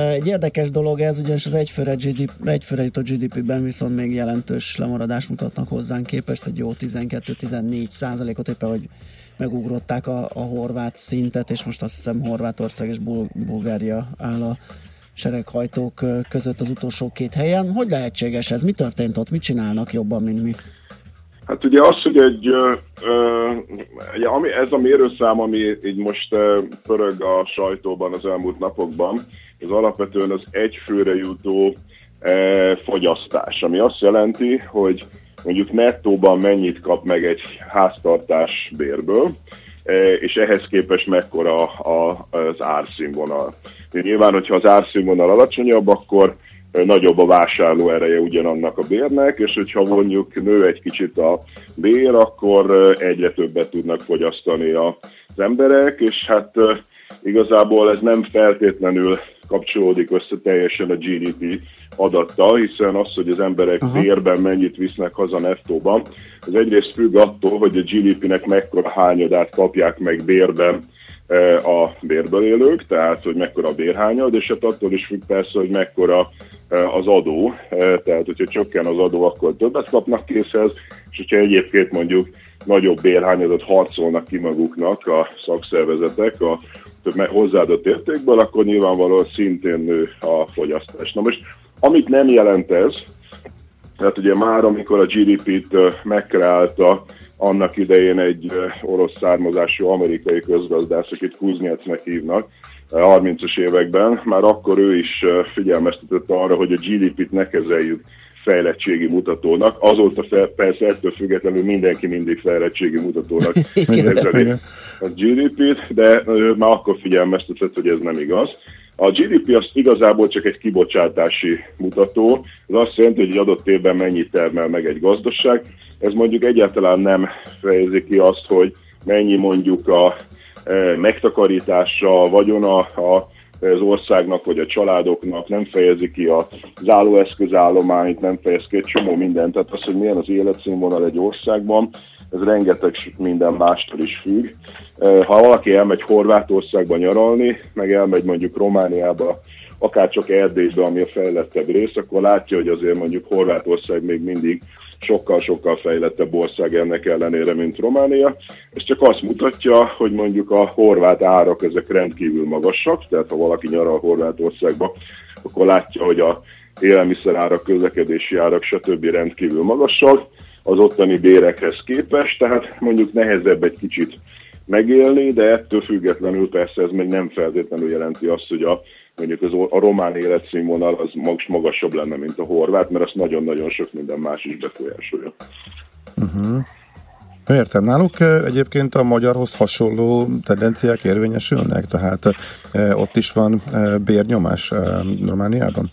Egy érdekes dolog ez, ugyanis az egyfőre, GDP, egyfőre jutott GDP-ben viszont még jelentős lemaradást mutatnak hozzánk képest, egy jó 12-14 százalékot éppen, hogy megugrották a, a horvát szintet, és most azt hiszem Horvátország és Bul- Bulgária áll a sereghajtók között az utolsó két helyen. Hogy lehetséges ez? Mi történt ott? Mit csinálnak jobban, mint mi? Hát ugye az, hogy egy, ugye, ami, ez a mérőszám, ami így most pörög a sajtóban az elmúlt napokban, ez alapvetően az egyfőre jutó fogyasztás, ami azt jelenti, hogy mondjuk nettóban mennyit kap meg egy háztartás bérből, és ehhez képest mekkora az árszínvonal. Nyilván, hogyha az árszínvonal alacsonyabb, akkor nagyobb a vásárló ereje ugyanannak a bérnek, és hogyha mondjuk nő egy kicsit a bér, akkor egyre többet tudnak fogyasztani az emberek, és hát igazából ez nem feltétlenül kapcsolódik össze teljesen a GDP adattal, hiszen az, hogy az emberek Aha. bérben mennyit visznek haza nettóban, az egyrészt függ attól, hogy a GDP-nek mekkora hányadát kapják meg bérben a bérből élők, tehát hogy mekkora a bérhányad, és hát attól is függ persze, hogy mekkora az adó, tehát hogyha csökken az adó, akkor többet kapnak készhez, és hogyha egyébként mondjuk nagyobb bérhányadot harcolnak ki maguknak a szakszervezetek a több hozzáadott értékből, akkor nyilvánvalóan szintén nő a fogyasztás. Na most, amit nem jelent ez, tehát ugye már amikor a GDP-t megkreálta annak idején egy orosz származású amerikai közgazdász, akit Kuznyecnek hívnak, 30-as években, már akkor ő is figyelmeztetett arra, hogy a GDP-t ne kezeljük fejlettségi mutatónak. Azóta fel, persze ettől függetlenül mindenki mindig fejlettségi mutatónak kezeli a GDP-t, de már akkor figyelmeztetett, hogy ez nem igaz. A GDP az igazából csak egy kibocsátási mutató, ez azt jelenti, hogy egy adott évben mennyit termel meg egy gazdaság. Ez mondjuk egyáltalán nem fejezi ki azt, hogy mennyi mondjuk a e, megtakarítása, a vagyona a, az országnak vagy a családoknak, nem fejezi ki a záróeszközállományt, nem fejez ki egy csomó mindent. Tehát az, hogy milyen az életszínvonal egy országban, ez rengeteg minden mástól is függ. Ha valaki elmegy Horvátországba nyaralni, meg elmegy mondjuk Romániába, akár csak Erdélybe, ami a fejlettebb rész, akkor látja, hogy azért mondjuk Horvátország még mindig sokkal-sokkal fejlettebb ország ennek ellenére, mint Románia. Ez csak azt mutatja, hogy mondjuk a horvát árak ezek rendkívül magasak, tehát ha valaki nyaral Horvátországba, akkor látja, hogy a élelmiszerárak, közlekedési árak, stb. rendkívül magasak az ottani bérekhez képest, tehát mondjuk nehezebb egy kicsit megélni, de ettől függetlenül persze ez még nem feltétlenül jelenti azt, hogy a, mondjuk az, a román életszínvonal az magas, magasabb lenne, mint a horvát, mert azt nagyon-nagyon sok minden más is befolyásolja. Uh-huh. Értem, náluk egyébként a magyarhoz hasonló tendenciák érvényesülnek, tehát ott is van bérnyomás Romániában?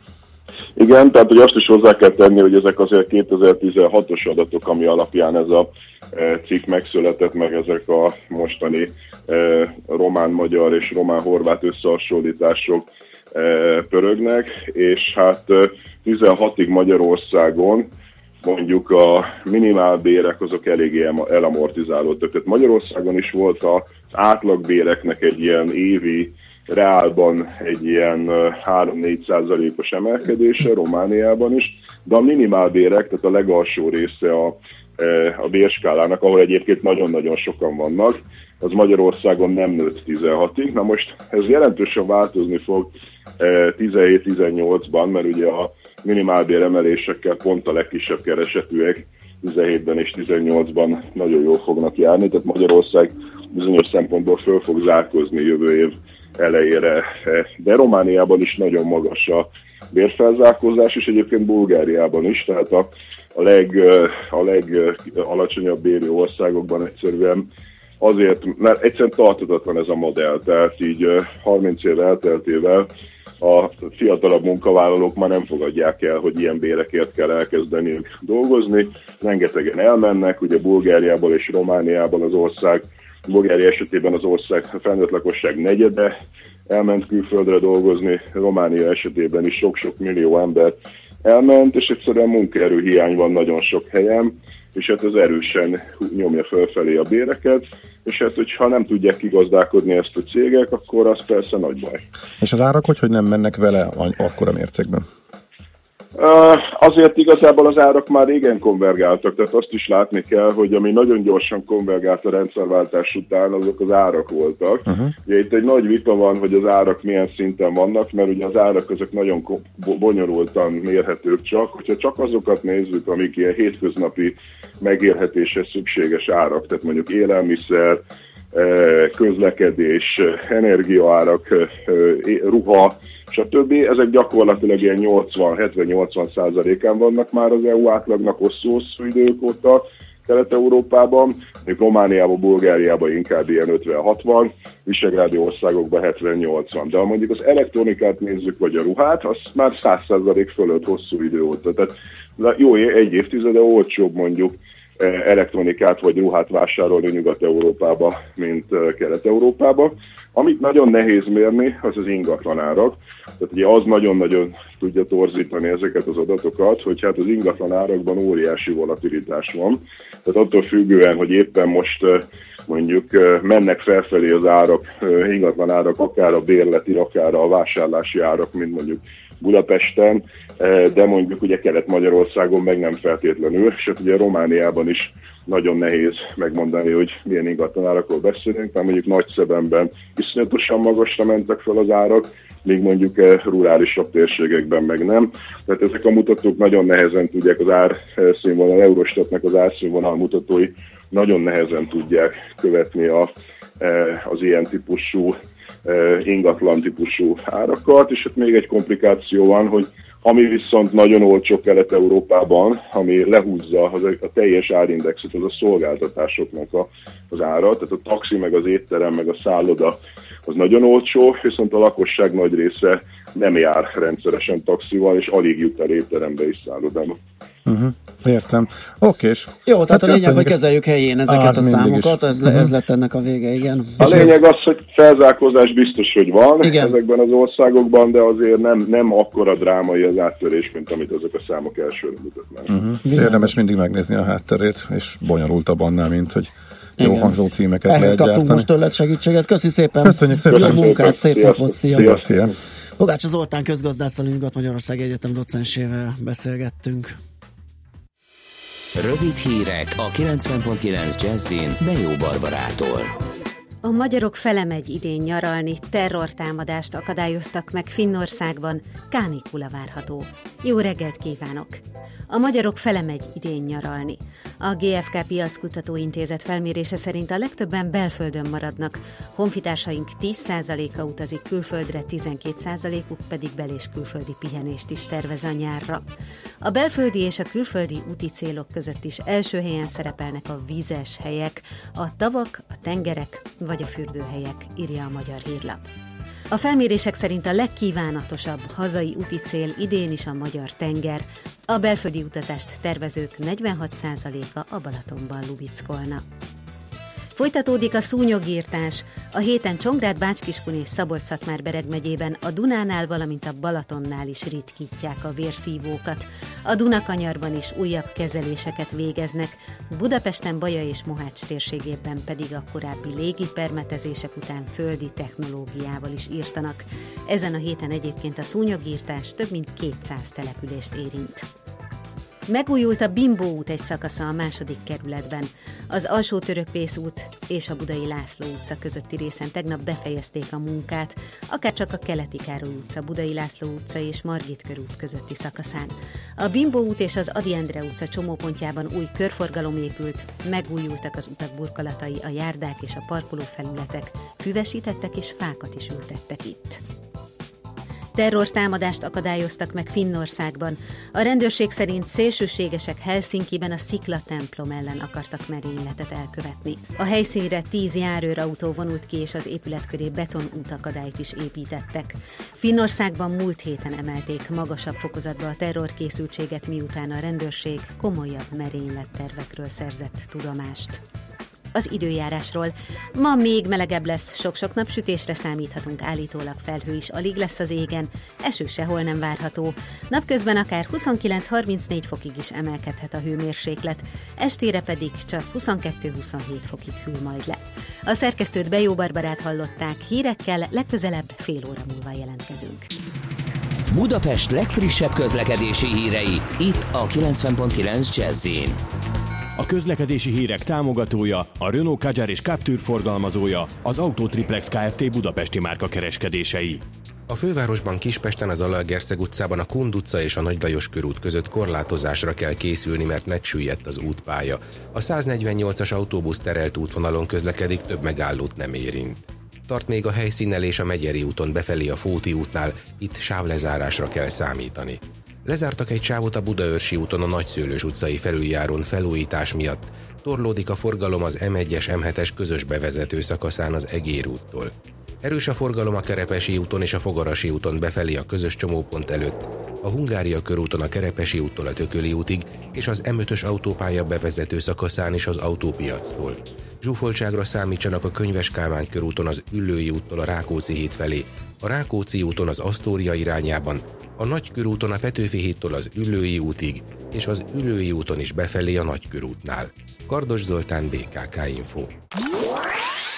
Igen, tehát hogy azt is hozzá kell tenni, hogy ezek azért 2016-os adatok, ami alapján ez a e, cikk megszületett, meg ezek a mostani e, román-magyar és román-horvát összehasonlítások e, pörögnek, és hát 16-ig Magyarországon mondjuk a minimálbérek azok eléggé elamortizálódtak. Tehát Magyarországon is volt az átlagbéreknek egy ilyen évi reálban egy ilyen 3-4 százalékos emelkedése, Romániában is, de a minimálbérek, tehát a legalsó része a, a bérskálának, ahol egyébként nagyon-nagyon sokan vannak, az Magyarországon nem nőtt 16-ig. Na most ez jelentősen változni fog 17-18-ban, mert ugye a minimálbér emelésekkel pont a legkisebb keresetűek 17-ben és 18-ban nagyon jól fognak járni, tehát Magyarország bizonyos szempontból föl fog zárkozni jövő év elejére. De Romániában is nagyon magas a bérfelzárkózás, és egyébként Bulgáriában is, tehát a, a, leg, a legalacsonyabb bérű országokban egyszerűen azért, mert egyszerűen tartatatlan ez a modell, tehát így 30 év elteltével a fiatalabb munkavállalók már nem fogadják el, hogy ilyen bérekért kell elkezdeni dolgozni. Rengetegen elmennek, ugye Bulgáriából és Romániában az ország Bulgária esetében az ország felnőtt lakosság negyede elment külföldre dolgozni, Románia esetében is sok-sok millió ember elment, és egyszerűen munkaerő hiány van nagyon sok helyen, és hát ez erősen nyomja fölfelé a béreket, és hát hogyha nem tudják kigazdálkodni ezt a cégek, akkor az persze nagy baj. És az árak hogy, hogy nem mennek vele akkora mértékben? Azért igazából az árak már régen konvergáltak, tehát azt is látni kell, hogy ami nagyon gyorsan konvergált a rendszerváltás után, azok az árak voltak. Uh-huh. Ugye itt egy nagy vita van, hogy az árak milyen szinten vannak, mert ugye az árak azok nagyon bonyolultan mérhetők csak. Hogyha csak azokat nézzük, amik ilyen hétköznapi megélhetéshez szükséges árak, tehát mondjuk élelmiszer, közlekedés, energiaárak, ruha, stb. Ezek gyakorlatilag ilyen 80-70-80 százalékán vannak már az EU átlagnak hosszú-hosszú idők óta Kelet-Európában, még Romániában, Bulgáriában inkább ilyen 50-60, Visegrádi országokban 70-80. De ha mondjuk az elektronikát nézzük, vagy a ruhát, az már 100 százalék fölött hosszú idő óta. Tehát jó, egy évtizede olcsóbb mondjuk elektronikát vagy ruhát vásárolni Nyugat-Európába, mint Kelet-Európába. Amit nagyon nehéz mérni, az az ingatlanárak. Tehát ugye az nagyon-nagyon tudja torzítani ezeket az adatokat, hogy hát az ingatlan árakban óriási volatilitás van. Tehát attól függően, hogy éppen most mondjuk mennek felfelé az árak, eh, ingatlan árak, akár a bérleti, akár a vásárlási árak, mint mondjuk Budapesten, de mondjuk ugye Kelet-Magyarországon meg nem feltétlenül, hát ugye Romániában is nagyon nehéz megmondani, hogy milyen ingatlanárakról beszélünk, mert mondjuk Nagyszebenben iszonyatosan magasra mentek fel az árak, míg mondjuk rurálisabb térségekben meg nem. Tehát ezek a mutatók nagyon nehezen tudják az árszínvonal, Eurostatnak az árszínvonal mutatói nagyon nehezen tudják követni a, az ilyen típusú ingatlan típusú árakat, és hát még egy komplikáció van, hogy ami viszont nagyon olcsó Kelet-Európában, ami lehúzza az a teljes árindexet, az a szolgáltatásoknak a, az ára, tehát a taxi, meg az étterem, meg a szálloda az nagyon olcsó, viszont a lakosság nagy része nem jár rendszeresen taxival, és alig jut el étterembe és szállodába. Uh-huh. Értem. Oké. Jó, tehát hát a lényeg, hogy kezeljük helyén ezeket a számokat, ez, uh-huh. ez lett ennek a vége, igen. A lényeg az, hogy felzárkózás biztos, hogy van igen. ezekben az országokban, de azért nem, nem akkora drámai az áttörés, mint amit ezek a számok elsőre mutatnak. Uh-huh. Érdemes mindig megnézni a hátterét, és bonyolultabb annál, mint hogy jó Igen. hangzó címeket Ehhez lehet kaptunk gyártani. most tőled segítséget. Köszi szépen. Köszönjük szépen. Jó munkát, szép napot. Szia. Szia, szia. Pogács Zoltán közgazdásszal Nyugat-Magyarország Egyetem docensével beszélgettünk. Rövid hírek a 90.9 Jazzin Bejó Barbarától. A magyarok felemegy idén nyaralni, terrortámadást akadályoztak meg Finnországban, kánikula várható. Jó reggelt kívánok! A magyarok felemegy idén nyaralni. A GFK Piackutató Intézet felmérése szerint a legtöbben belföldön maradnak, honfitársaink 10%-a utazik külföldre, 12%-uk pedig bel- és külföldi pihenést is tervez a nyárra. A belföldi és a külföldi úti célok között is első helyen szerepelnek a vízes helyek, a tavak, a tengerek vagy a fürdőhelyek, írja a Magyar Hírlap. A felmérések szerint a legkívánatosabb hazai úti cél idén is a magyar tenger. A belföldi utazást tervezők 46%-a a Balatonban lubickolna. Folytatódik a szúnyogírtás. A héten Csongrád, Bácskiskun és szabolcs már bereg megyében a Dunánál, valamint a Balatonnál is ritkítják a vérszívókat. A Dunakanyarban is újabb kezeléseket végeznek, Budapesten, Baja és Mohács térségében pedig a korábbi légipermetezések után földi technológiával is írtanak. Ezen a héten egyébként a szúnyogírtás több mint 200 települést érint. Megújult a Bimbó út egy szakasza a második kerületben. Az alsó törökvész út és a Budai László utca közötti részen tegnap befejezték a munkát, akár csak a Keleti Károly utca, Budai László utca és Margit körút közötti szakaszán. A Bimbó út és az Adi Endre utca csomópontjában új körforgalom épült, megújultak az utak burkolatai, a járdák és a parkolófelületek, füvesítettek és fákat is ültettek itt. Terrortámadást akadályoztak meg Finnországban. A rendőrség szerint szélsőségesek Helsinkiben a Szikla templom ellen akartak merényletet elkövetni. A helyszínre tíz járőrautó vonult ki, és az épület köré beton útakadályt is építettek. Finnországban múlt héten emelték magasabb fokozatba a terrorkészültséget, miután a rendőrség komolyabb merénylettervekről szerzett tudomást az időjárásról. Ma még melegebb lesz, sok-sok napsütésre számíthatunk, állítólag felhő is alig lesz az égen, eső sehol nem várható. Napközben akár 29-34 fokig is emelkedhet a hőmérséklet, estére pedig csak 22-27 fokig hűl majd le. A szerkesztőt Bejó Barbarát hallották, hírekkel legközelebb fél óra múlva jelentkezünk. Budapest legfrissebb közlekedési hírei, itt a 90.9 jazz A közlekedési hírek támogatója, a Renault Kadjar és Captur forgalmazója, az Autotriplex Kft. Budapesti márka kereskedései. A fővárosban Kispesten az Alalgerszeg utcában a Kund utca és a Nagy Lajos körút között korlátozásra kell készülni, mert megsüllyedt az útpálya. A 148-as autóbusz terelt útvonalon közlekedik, több megállót nem érint. Tart még a helyszínnel és a Megyeri úton befelé a Fóti útnál, itt sávlezárásra kell számítani. Lezártak egy sávot a Budaörsi úton a Nagyszőlős utcai felüljárón felújítás miatt. Torlódik a forgalom az M1-es M7-es közös bevezető szakaszán az Egér úttól. Erős a forgalom a Kerepesi úton és a Fogarasi úton befelé a közös csomópont előtt, a Hungária körúton a Kerepesi úttól a Tököli útig és az M5-ös autópálya bevezető szakaszán is az autópiactól. Zsúfoltságra számítsanak a Könyves Kálmán körúton az Üllői úttól a Rákóczi híd felé, a Rákóczi úton az Asztória irányában, a Nagykörúton a Petőfi hídtól az Üllői útig, és az Üllői úton is befelé a Nagykörútnál. Kardos Zoltán, BKK Info.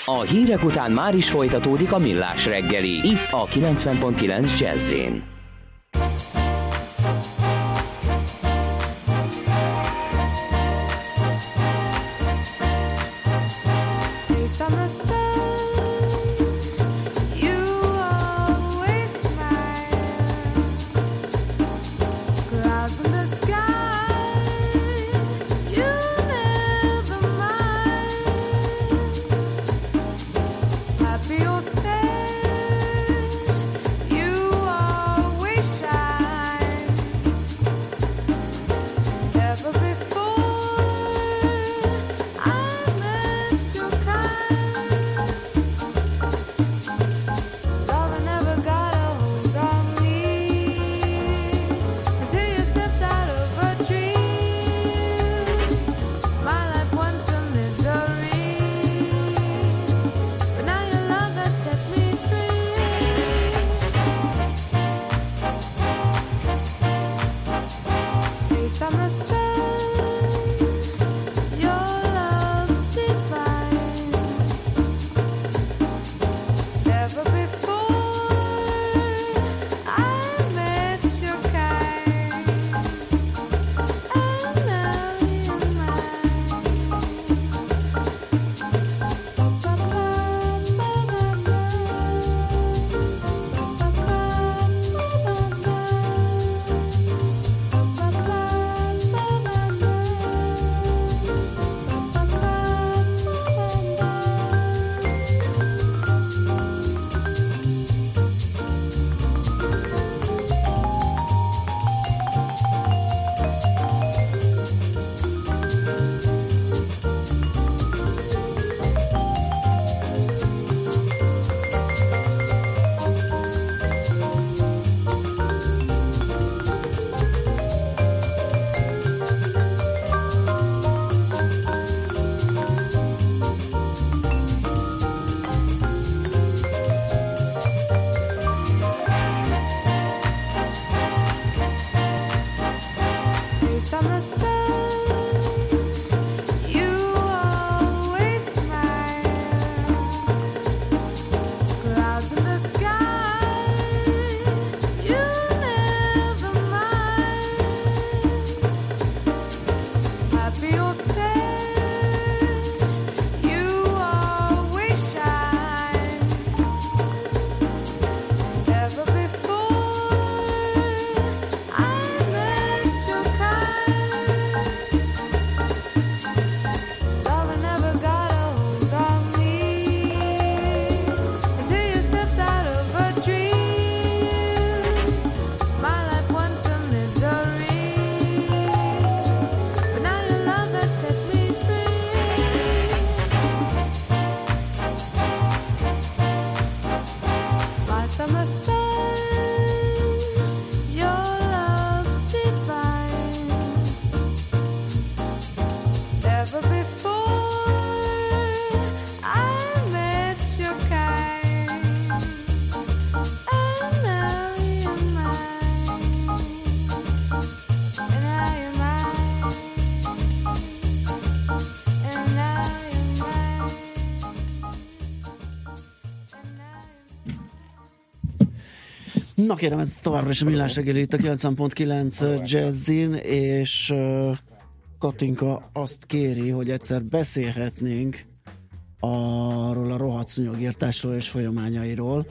A hírek után már is folytatódik a millás reggeli, itt a 90.9 jazz Na kérem, ez továbbra is a millás reggeli itt a 90.9 Jazzin, és uh, Katinka azt kéri, hogy egyszer beszélhetnénk arról a rohadt szúnyogírtásról és folyamányairól.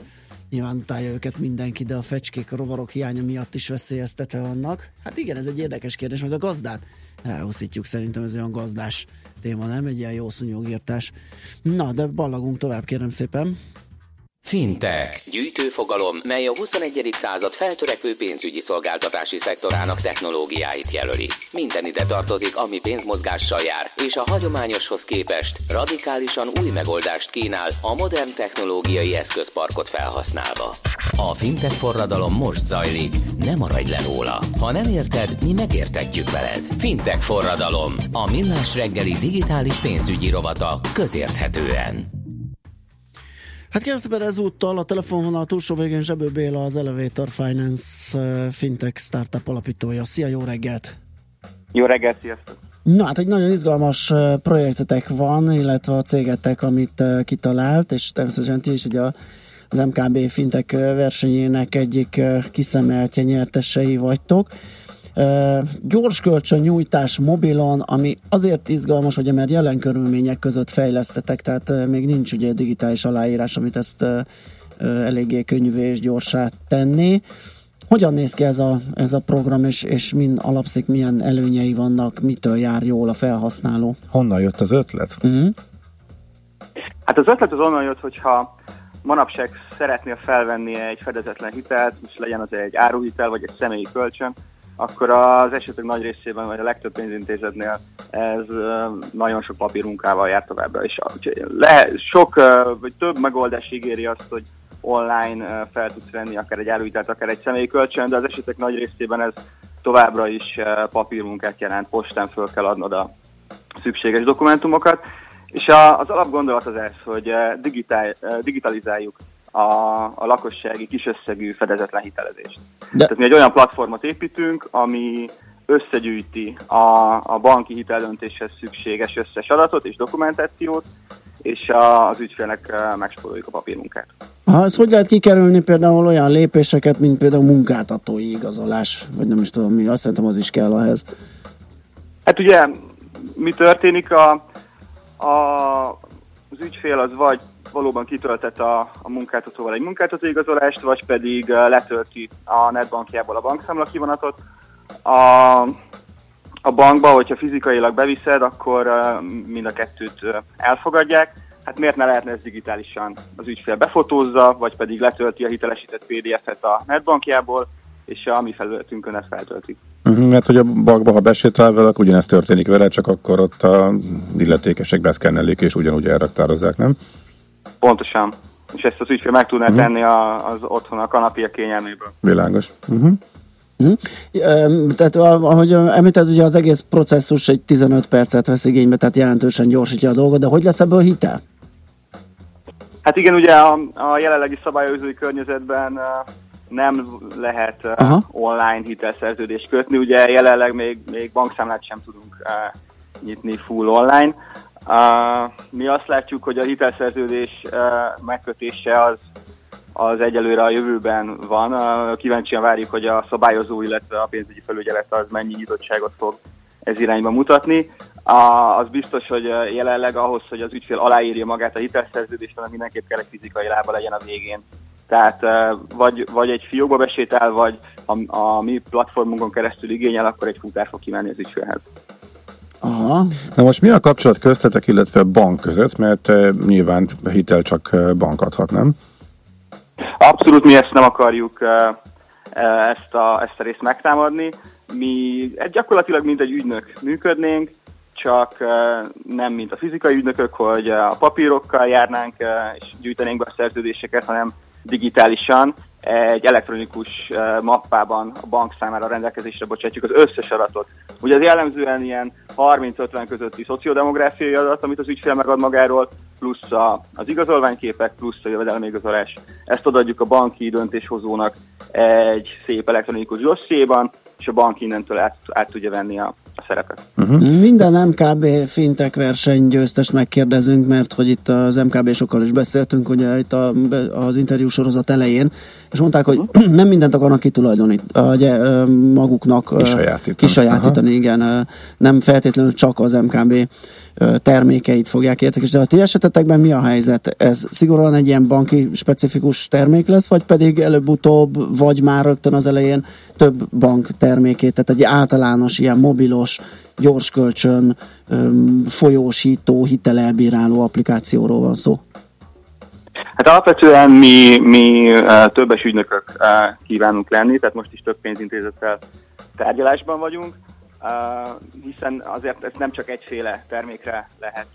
Nyilván utálja őket mindenki, de a fecskék, a rovarok hiánya miatt is veszélyeztetve vannak. Hát igen, ez egy érdekes kérdés, majd a gazdát ráhúszítjuk, szerintem ez olyan gazdás téma, nem? Egy ilyen jó szúnyogírtás. Na, de ballagunk tovább, kérem szépen. Fintech. Gyűjtőfogalom, mely a 21. század feltörekvő pénzügyi szolgáltatási szektorának technológiáit jelöli. Minden ide tartozik, ami pénzmozgással jár, és a hagyományoshoz képest radikálisan új megoldást kínál a modern technológiai eszközparkot felhasználva. A fintech forradalom most zajlik, ne maradj le róla. Ha nem érted, mi megértetjük veled. Fintech forradalom, a millás reggeli digitális pénzügyi rovata közérthetően. Hát kérem szépen ezúttal a telefonvonal túlsó végén Zsebő Béla, az Elevator Finance Fintech Startup alapítója. Szia, jó reggelt! Jó reggelt, sziasztok! Na hát egy nagyon izgalmas projektetek van, illetve a cégetek, amit kitalált, és természetesen ti is ugye az MKB Fintech uh, versenyének egyik kiszemeltje nyertesei vagytok. Gyors kölcsön nyújtás mobilon, ami azért izgalmas, hogy mert jelen körülmények között fejlesztetek, tehát még nincs ugye digitális aláírás, amit ezt eléggé könnyűvé és gyorsá tenni. Hogyan néz ki ez a, ez a program, és, és min alapszik, milyen előnyei vannak, mitől jár jól a felhasználó? Honnan jött az ötlet? Uh-huh. Hát az ötlet az onnan jött, hogyha manapság szeretnél felvenni egy fedezetlen hitelt, most legyen az egy áruhitel, vagy egy személyi kölcsön, akkor az esetek nagy részében, vagy a legtöbb pénzintézetnél ez nagyon sok papírmunkával jár továbbra. Úgyhogy Le, sok, vagy több megoldás ígéri azt, hogy online fel tudsz venni akár egy áruhitelt, akár egy személyi kölcsön, de az esetek nagy részében ez továbbra is papírmunkát jelent, postán föl kell adnod a szükséges dokumentumokat. És az alapgondolat az ez, hogy digitál, digitalizáljuk a, a lakossági kisösszegű fedezetlen hitelezést. De... Tehát mi egy olyan platformot építünk, ami összegyűjti a, a banki hiteldöntéshez szükséges összes adatot és dokumentációt, és a, az ügyfélnek megspóroljuk a papírmunkát. Ha ezt hogy lehet kikerülni például olyan lépéseket, mint például munkáltatói igazolás, vagy nem is tudom mi, azt szerintem az is kell ehhez. Hát ugye mi történik a, a, az ügyfél az vagy valóban kitöltett a, a munkáltatóval egy munkáltató igazolást, vagy pedig letölti a netbankjából a bankszámla kivonatot. A, a bankba, hogyha fizikailag beviszed, akkor mind a kettőt elfogadják. Hát miért ne lehetne ez digitálisan? Az ügyfél befotózza, vagy pedig letölti a hitelesített PDF-et a netbankjából, és a mi felületünkön ezt feltöltik. Uh-huh, mert hogy a bankba, ha besétál vele, akkor ugyanezt történik vele, csak akkor ott a illetékesek beszkennellik, és ugyanúgy elraktározzák, nem? Pontosan. És ezt az ügyfél meg tudná Mhm. tenni a, az otthon a kanapia kényelméből. Világos. Uh-huh. Ö, Tehát ahogy említed, ugye az egész processzus egy 15 percet vesz igénybe, tehát jelentősen gyorsítja a dolgot, de hogy lesz ebből hitel? Hát igen, ugye a, a jelenlegi szabályozói környezetben nem lehet uh, Aha. online hitelszerződést kötni, ugye jelenleg még, még bankszámlát sem tudunk uh, nyitni full online. Uh, mi azt látjuk, hogy a hitelszerződés megkötése az, az egyelőre a jövőben van. Kíváncsian várjuk, hogy a szabályozó, illetve a pénzügyi felügyelet az mennyi nyitottságot fog ez irányba mutatni. A, az biztos, hogy jelenleg ahhoz, hogy az ügyfél aláírja magát a hitelszerződést, annak mindenképp kell egy fizikai lába legyen a végén. Tehát vagy, vagy egy fiókba besétál, vagy a, a mi platformunkon keresztül igényel, akkor egy futár fog kimenni az ügyfélhez. Aha. Na most mi a kapcsolat köztetek, illetve bank között, mert nyilván hitel csak bank adhat, nem? Abszolút mi ezt nem akarjuk ezt, a, ezt a részt megtámadni. Mi egy gyakorlatilag mint egy ügynök működnénk, csak nem mint a fizikai ügynökök, hogy a papírokkal járnánk és gyűjtenénk be a szerződéseket, hanem digitálisan egy elektronikus uh, mappában a bank számára rendelkezésre bocsátjuk az összes adatot. Ugye az jellemzően ilyen 30-50 közötti szociodemográfiai adat, amit az ügyfél megad magáról, plusz a, az igazolványképek, plusz a jövedelmigazolás. Ezt odaadjuk a banki döntéshozónak egy szép elektronikus dossziéban, és a bank innentől át, át tudja venni a, a szerepet. Uh-huh. Minden MKB fintek verseny győztest megkérdezünk, mert hogy itt az MKB-sokkal is beszéltünk, ugye itt a, az interjú sorozat elején, és mondták, hogy nem mindent akarnak kitulajdonítani, ugye, maguknak Kisajátítani. kisajátítani igen, nem feltétlenül csak az MKB termékeit fogják értékesíteni. A ti esetetekben mi a helyzet? Ez szigorúan egy ilyen banki specifikus termék lesz, vagy pedig előbb-utóbb, vagy már rögtön az elején több bank termékét, tehát egy általános ilyen mobilos, gyors kölcsön, öm, folyósító, hitelelbíráló applikációról van szó? Hát alapvetően mi, mi uh, többes ügynökök uh, kívánunk lenni, tehát most is több pénzintézettel tárgyalásban vagyunk, uh, hiszen azért ezt nem csak egyféle termékre lehet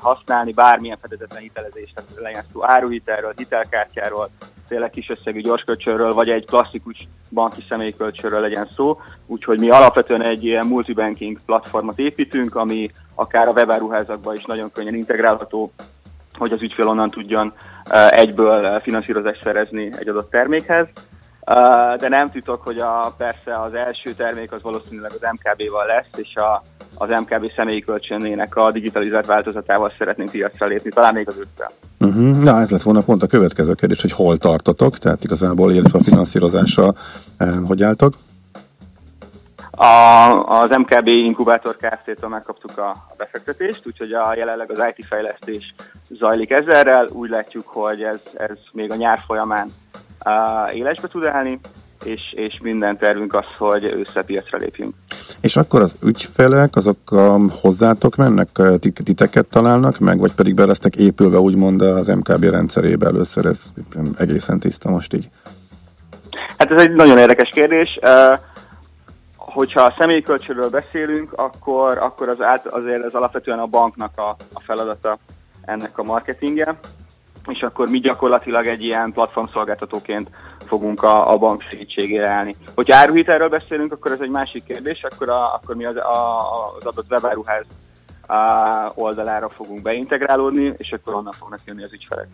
használni, bármilyen fedezetlen hitelezés, tehát legyen szó áruhitelről, hitelkártyáról, tényleg kis összegű gyorskölcsönről, vagy egy klasszikus banki személykölcsönről legyen szó. Úgyhogy mi alapvetően egy ilyen multibanking platformot építünk, ami akár a webáruházakban is nagyon könnyen integrálható, hogy az ügyfél onnan tudjon egyből uh, finanszírozást szerezni egy adott termékhez. Uh, de nem titok, hogy a, persze az első termék az valószínűleg az MKB-val lesz, és a, az MKB személyi kölcsönének a digitalizált változatával szeretnénk piacra lépni, talán még az ősszel. Uh-huh. Na, ez lett volna pont a következő kérdés, hogy hol tartotok, tehát igazából, illetve a finanszírozással eh, hogy álltok? A, az MKB Inkubátor Kft-től megkaptuk a, a befektetést, úgyhogy a, jelenleg az IT fejlesztés zajlik ezerrel. Úgy látjuk, hogy ez, ez még a nyár folyamán uh, élesbe tud állni, és, és minden tervünk az, hogy ősszel piacra lépjünk. És akkor az ügyfelek, azok um, hozzátok mennek, ti- titeket találnak meg, vagy pedig be lesznek épülve úgymond az MKB rendszerébe először, ez egészen tiszta most így. Hát ez egy nagyon érdekes kérdés. Uh, hogyha a személyi kölcsönről beszélünk, akkor, akkor az át, azért ez alapvetően a banknak a, a feladata ennek a marketingje, és akkor mi gyakorlatilag egy ilyen platformszolgáltatóként fogunk a, a bank segítségére állni. Hogyha áruhitelről beszélünk, akkor ez egy másik kérdés, akkor, a, akkor mi az, a, az adott webáruház a oldalára fogunk beintegrálódni, és akkor onnan fognak jönni az ügyfelek.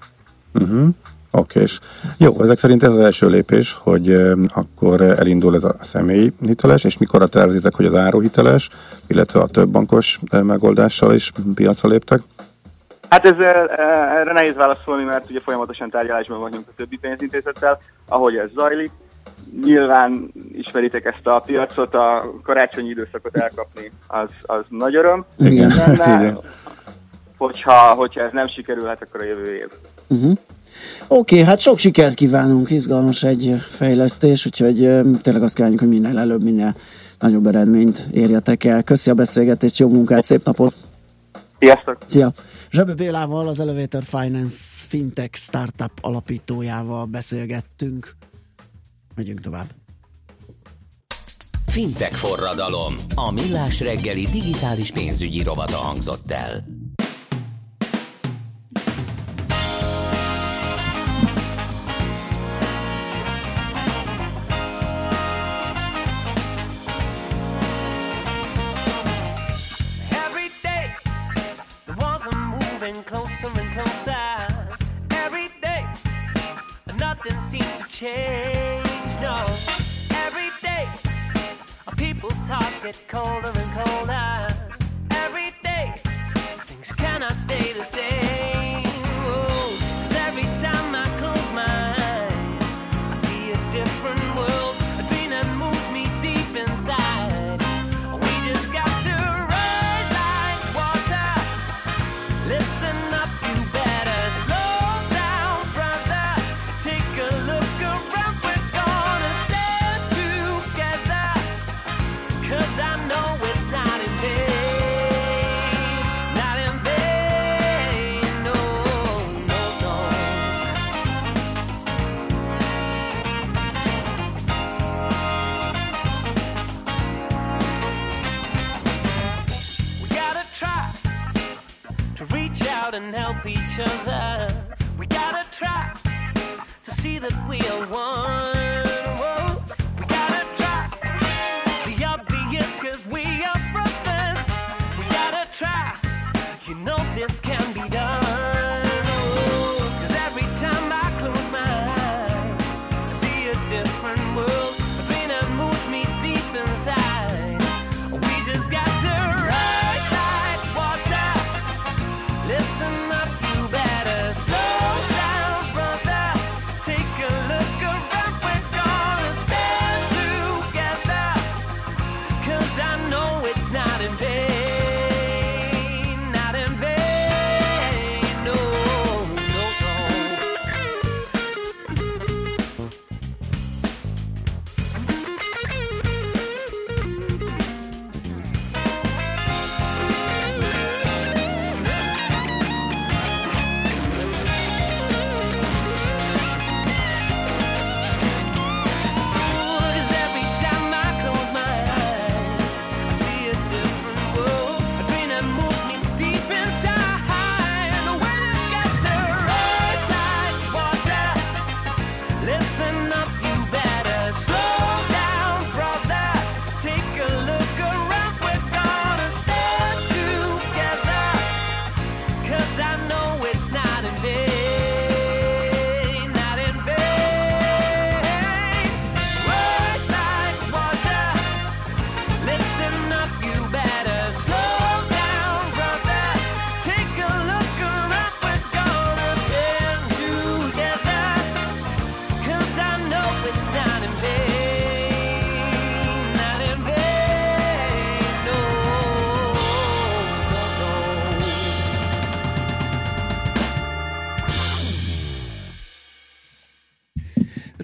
Uh-huh. Oké, és jó, ezek szerint ez az első lépés, hogy akkor elindul ez a személyi hiteles, és mikor tervezitek, hogy az áruhiteles, illetve a több bankos megoldással is piacra léptek? Hát eh, erre nehéz válaszolni, mert ugye folyamatosan tárgyalásban vagyunk a többi pénzintézettel, ahogy ez zajlik. Nyilván ismeritek ezt a piacot, a karácsonyi időszakot elkapni, az, az nagy öröm. Igen. Lenne, Igen. hogyha, hogyha ez nem sikerül, hát akkor a jövő év. Uh-huh. Oké, okay, hát sok sikert kívánunk, izgalmas egy fejlesztés, úgyhogy tényleg azt kívánjuk, hogy minél előbb, minél nagyobb eredményt érjetek el. Köszi a beszélgetést, jó munkát, szép napot! Sziasztok! Szia! Zsebe Bélával, az Elevator Finance Fintech Startup alapítójával beszélgettünk. Megyünk tovább. Fintech forradalom. A millás reggeli digitális pénzügyi rovata hangzott el. Closer and closer. Every day, nothing seems to change. No, every day, people's hearts get colder and colder. Every day, things cannot stay the same.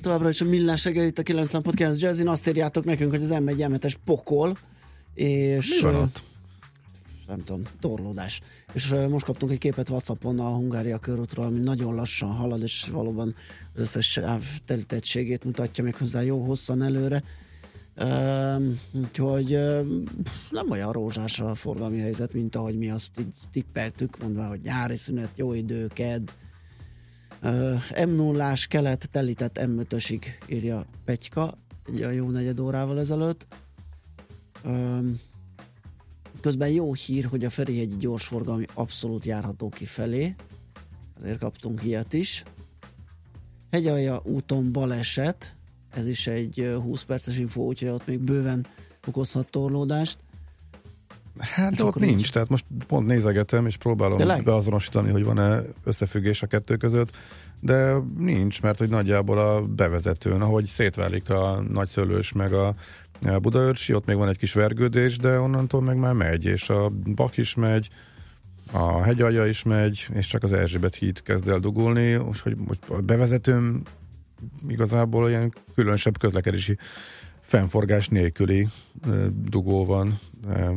Továbbra is a millás reggel itt a 9.9 Jazzin. Azt írjátok nekünk, hogy az M1 m pokol, és... Mi van ott? nem tudom, torlódás. És most kaptunk egy képet Whatsappon a Hungária körútról, ami nagyon lassan halad, és valóban az összes sáv telítettségét mutatja még hozzá jó hosszan előre. Um, úgyhogy um, nem olyan rózsás a forgalmi helyzet, mint ahogy mi azt így tippeltük, mondva, hogy nyári szünet, jó idő, ked. M 0 kelet telített M5-ösig írja Petyka, egy olyan jó negyed órával ezelőtt. Um, közben jó hír, hogy a Ferihegyi gyorsforgalmi abszolút járható kifelé. Azért kaptunk ilyet is. Hegyalja úton baleset, ez is egy ö, 20 perces info, úgyhogy ott még bőven okozhat torlódást. Hát És de ott nincs, nincs. tehát most pont nézegetem, és próbálom Tényleg? beazonosítani, hogy van-e összefüggés a kettő között, de nincs, mert hogy nagyjából a bevezetőn, ahogy szétválik a nagyszőlős meg a Budaörsi, ott még van egy kis vergődés, de onnantól meg már megy, és a Bak is megy, a hegyalja is megy, és csak az Erzsébet híd kezd el dugulni, úgyhogy a bevezetőm igazából ilyen különösebb közlekedési fennforgás nélküli dugó van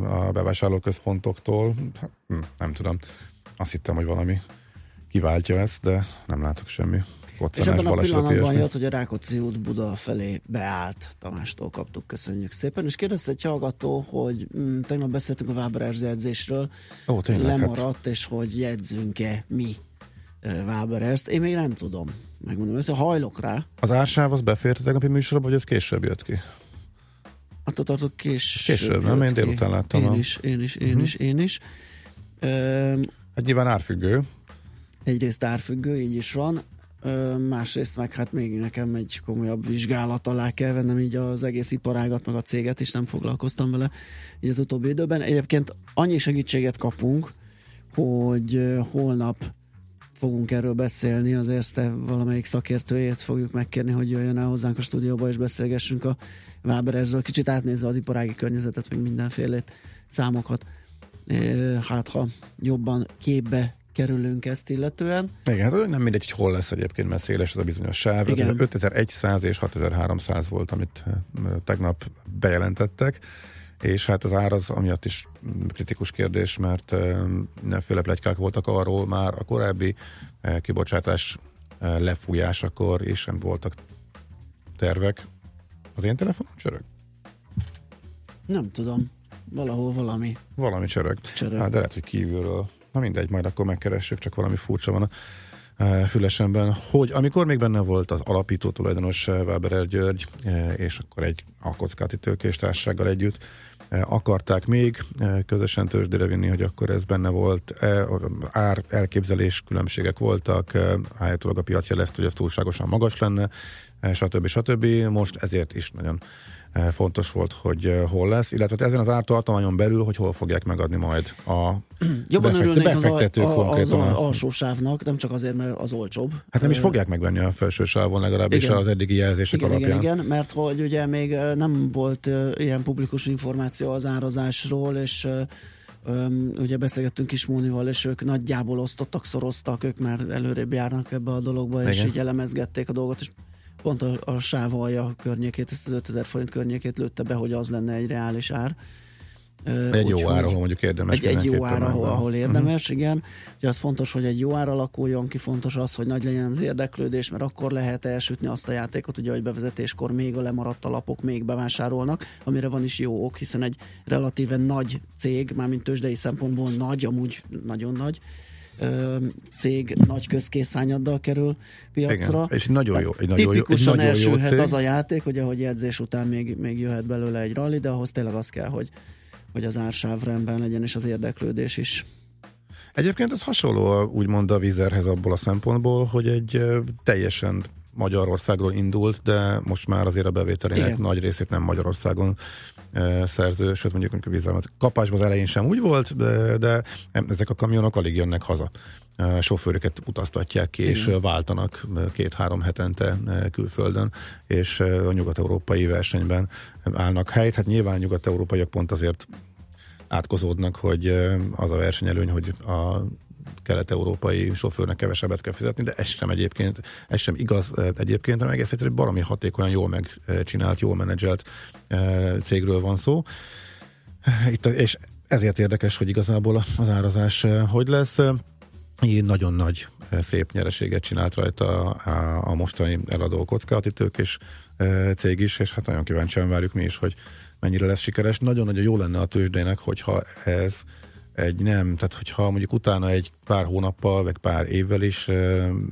a bevásárlóközpontoktól. Hát, hm, Nem tudom. Azt hittem, hogy valami kiváltja ezt, de nem látok semmi És koccanás, ebben a baleset, pillanatban ilyesmi. jött, hogy a Rákóczi út Buda felé beállt. Tamástól kaptuk, köszönjük szépen. És kérdezte egy hallgató, hogy mm, tegnap beszéltünk a Váber edzésről, Ó, tényleg, hát. lemaradt, és hogy jegyzünk-e mi Váber. Én még nem tudom. Megmondom össze, hajlok rá. Az ársáv az befért a tegnapi műsorba, vagy ez később jött ki? Attól tartok később. Később, nem? Én délután láttam Én is, én is, én Mhm. is, én is. Öm, Hát nyilván árfüggő. egyrészt árfüggő, így is van. Ö, másrészt meg hát még nekem egy komolyabb vizsgálat alá kell vennem így az egész iparágat, meg a céget is nem foglalkoztam vele így az utóbbi időben. Egyébként annyi segítséget kapunk, hogy holnap fogunk erről beszélni, az Erste valamelyik szakértőjét fogjuk megkérni, hogy jöjjön el hozzánk a stúdióba és beszélgessünk a Váberezről, kicsit átnézve az iparági környezetet, meg mindenfélét, számokat. Hát ha jobban képbe kerülünk ezt illetően. Igen, hát nem mindegy, hogy hol lesz egyébként, mert széles ez a bizonyos sáv. Igen. 5100 és 6300 volt, amit tegnap bejelentettek, és hát az ár az amiatt is kritikus kérdés, mert eh, mindenféle plegykák voltak arról már a korábbi eh, kibocsátás eh, lefújásakor, és sem voltak tervek. Az én telefonom csörög? Nem tudom, valahol valami. Valami csörög. Csörög. Hát, de lehet, hogy kívülről. Na mindegy, majd akkor megkeressük, csak valami furcsa van a fülesemben, hogy amikor még benne volt az alapító tulajdonos Weberer György, és akkor egy alkockati tőkéstársággal együtt, eh, akarták még eh, közösen tőzsdére vinni, hogy akkor ez benne volt, eh, ár elképzelés különbségek voltak, eh, állítólag a piac jelezte, hogy ez túlságosan magas lenne, eh, stb. stb. Most ezért is nagyon eh, fontos volt, hogy eh, hol lesz, illetve hát ezen az ártartományon belül, hogy hol fogják megadni majd a Jobban befekte- örülnék az, a, az konkrétan. al- a- alsó sávnak, nem csak azért, mert az olcsóbb. Hát nem is fogják megvenni a felső sávon legalábbis Igen. az eddigi jelzések igen, alapján. igen, igen, mert hogy ugye még nem volt ilyen publikus információ az árazásról, és öm, ugye beszélgettünk is Mónival, és ők nagyjából osztottak, szoroztak, ők már előrébb járnak ebbe a dologba, és Igen. így elemezgették a dolgot, és pont a, a sávalja környékét, ezt az 5000 forint környékét lőtte be, hogy az lenne egy reális ár. Egy jó ár, ahol mondjuk érdemes egy, egy jó ár, ahol, ahol Mhm. érdemes, igen. Ugye az fontos, hogy egy jó ár alakuljon ki, fontos az, hogy nagy legyen az érdeklődés, mert akkor lehet elsütni azt a játékot, ugye, hogy bevezetéskor még a lemaradt alapok még bevásárolnak, amire van is jó ok, hiszen egy relatíve nagy cég, mármint tőzsdei szempontból nagy, amúgy nagyon nagy, ö, cég nagy közkészányaddal kerül piacra. Igen, és nagyon jó- egy nagyon jó- egy tipikusan nagyon jó elsülhet cég. az a játék, hogy edzés után még, még jöhet belőle egy rally, de ahhoz tényleg az kell, hogy hogy az ársáv rendben legyen, és az érdeklődés is. Egyébként ez hasonló úgymond a vizerhez abból a szempontból, hogy egy teljesen Magyarországról indult, de most már azért a bevételének Igen. nagy részét nem Magyarországon ö, szerző, sőt mondjuk a vízzel. Kapásban az elején sem úgy volt, de, de ezek a kamionok alig jönnek haza. Ö, Sofőröket utaztatják ki, és Igen. váltanak ö, két-három hetente ö, külföldön, és ö, a nyugat-európai versenyben állnak helyt. Hát nyilván nyugat-európaiak pont azért átkozódnak, hogy az a versenyelőny, hogy a kelet-európai sofőrnek kevesebbet kell fizetni, de ez sem egyébként, ez sem igaz eh, egyébként, hanem egész egyszerűen baromi hatékonyan, jól megcsinált, jól menedzselt eh, cégről van szó. Itt, és ezért érdekes, hogy igazából az árazás eh, hogy lesz. Így nagyon nagy, szép nyereséget csinált rajta a, a mostani eladó kockázati tőkés cég is, és hát nagyon kíváncsian várjuk mi is, hogy mennyire lesz sikeres. Nagyon-nagyon jó lenne a tőzsdének, hogyha ez egy nem, tehát hogyha mondjuk utána egy pár hónappal, vagy pár évvel is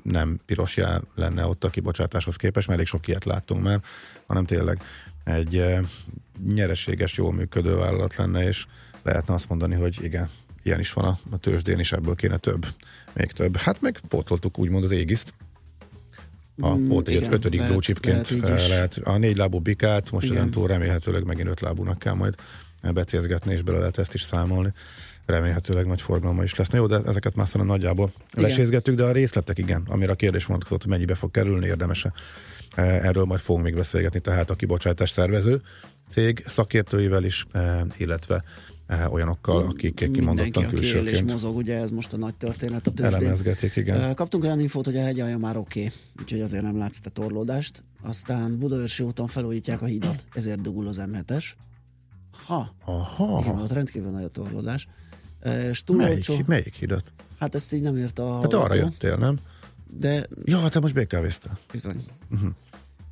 nem piros jel lenne ott a kibocsátáshoz képest, mert elég sok ilyet láttunk már, hanem tényleg egy nyereséges, jól működő vállalat lenne, és lehetne azt mondani, hogy igen, ilyen is van a, a tőzsdén, és ebből kéne több, még több. Hát meg pótoltuk úgymond az égiszt. A Mm, volt egy ötödik chipként lehet lehet, a négy lábú bikát, most Igen. ezen túl remélhetőleg megint öt lábúnak kell majd becézgetni, és bele lehet ezt is számolni. Remélhetőleg nagy forgalma is lesz. Na jó, de ezeket már szerintem nagyjából Igen. lesézgettük, de a részletek igen, amire a kérdés vonatkozott, hogy mennyibe fog kerülni, érdemese. Erről majd fogunk még beszélgetni, tehát a kibocsátás szervező cég szakértőivel is, eh, illetve eh, olyanokkal, akik kimondottan Mindenki, külsőként mozog, ugye ez most a nagy történet a tőzsdén. elemezgetik, igen. Kaptunk olyan infót, hogy a hegyalja már oké, okay, úgyhogy azért nem látsz te torlódást. Aztán Budaörsi úton felújítják a hidat, ezért dugul az M7-es. Ha, Aha. igen, ott rendkívül nagy a torlódás. És túl Melyik, olcsó, melyik hidat? hát ezt így nem írta a Hát arra hallgató, jöttél, nem? De Ja, te most BKV-ztél. bizony. Uh-huh.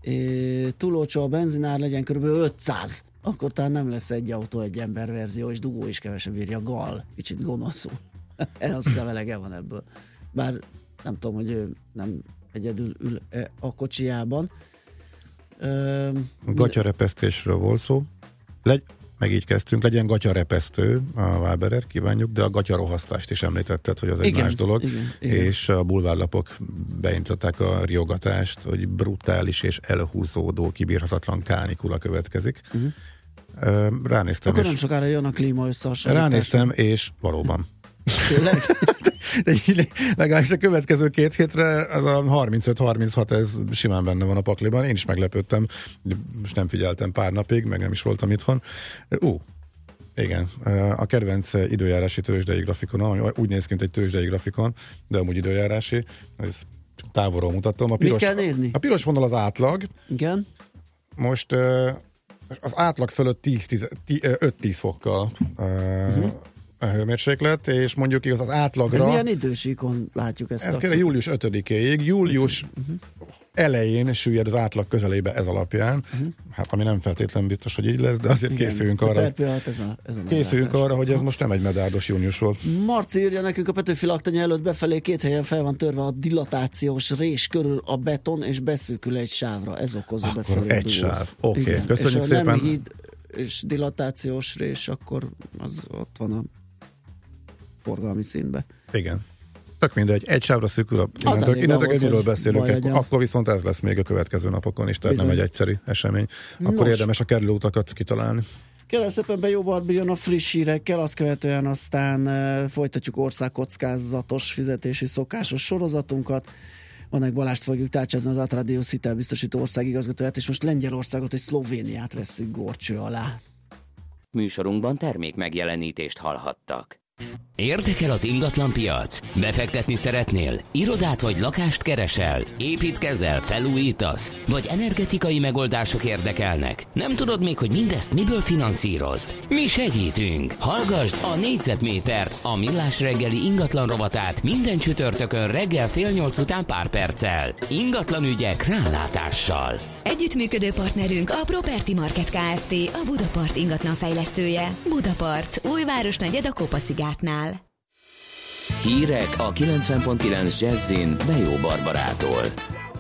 É, túl olcsó a benzinár legyen kb. 500, akkor talán nem lesz egy autó, egy ember verzió, és dugó is kevesebb írja. Gal, kicsit gonoszul. Ez hiszem elege van ebből. Bár nem tudom, hogy ő nem egyedül ül a kocsijában. Gatyarepesztésről volt szó. Legy, meg így kezdtünk, legyen gatyarepesztő a Waberer, kívánjuk, de a gatyarohasztást is említetted, hogy az egy Igen, más dolog. igen, igen. És a bulvárlapok beintották a riogatást, hogy brutális és elhúzódó, kibírhatatlan kánikula következik. Uh-huh. Ránéztem, akkor és nem sokára jön a klíma összehasonlítás. ránéztem, és valóban. Tényleg? De így legalábbis a következő két hétre az a 35-36, ez simán benne van a pakliban. Én is meglepődtem, most nem figyeltem pár napig, meg nem is voltam itthon. Ú, igen, a kedvenc időjárási tőzsdei grafikon, ami úgy néz ki, mint egy tőzsdei grafikon, de amúgy időjárási, ez távolról mutatom. A piros, kell nézni? A piros vonal az átlag, Igen. most ö, az átlag fölött 10, 10, 5-10 fokkal uh-huh. A hőmérséklet, és mondjuk igaz az átlagra... Ez milyen idősíkon látjuk ezt? Ez kérlek július 5-éig, július elején süllyed az átlag közelébe ez alapján. Hát ami nem feltétlenül biztos, hogy így lesz, de azért Igen, készüljünk arra. per pillanat ez a, ez a Készüljünk meglátás. arra, hogy ez most nem egy medárdos június volt. Marci írja nekünk a Petőfi laktanya előtt befelé két helyen fel van törve a dilatációs rés körül a beton, és beszűkül egy sávra. Ez okozza Akkor befelé egy sáv. Oké, Igen. köszönjük és ha szépen. Nem híd és dilatációs rés, akkor az ott van a forgalmi színbe. Igen. Tök mindegy, egy sávra szűkül a... Az Innentől, innentől ahhoz, miről beszélünk, baj akkor, viszont ez lesz még a következő napokon is, tehát nem Bizony. egy egyszerű esemény. Akkor Nos. érdemes a kerülőutakat kitalálni. Kérem szépen be jó Barbi jön a friss hírekkel, azt követően aztán uh, folytatjuk országkockázatos fizetési szokásos sorozatunkat. Vannak Balást fogjuk tárcsázni az Atradius hitelbiztosító országigazgatóját, és most Lengyelországot és Szlovéniát vesszük górcső alá. Műsorunkban termék megjelenítést hallhattak. Érdekel az ingatlan piac? Befektetni szeretnél? Irodát vagy lakást keresel? Építkezel, felújítasz? Vagy energetikai megoldások érdekelnek? Nem tudod még, hogy mindezt miből finanszírozd? Mi segítünk! Hallgasd a négyzetmétert, a millás reggeli ingatlan rovatát minden csütörtökön reggel fél nyolc után pár perccel. Ingatlan ügyek rálátással. Együttműködő partnerünk a Property Market Kft. A Budapart ingatlan fejlesztője. Budapart, újváros negyed a Kopaszigátnál. Hírek a 90.9 Jazzin Bejó Barbarától.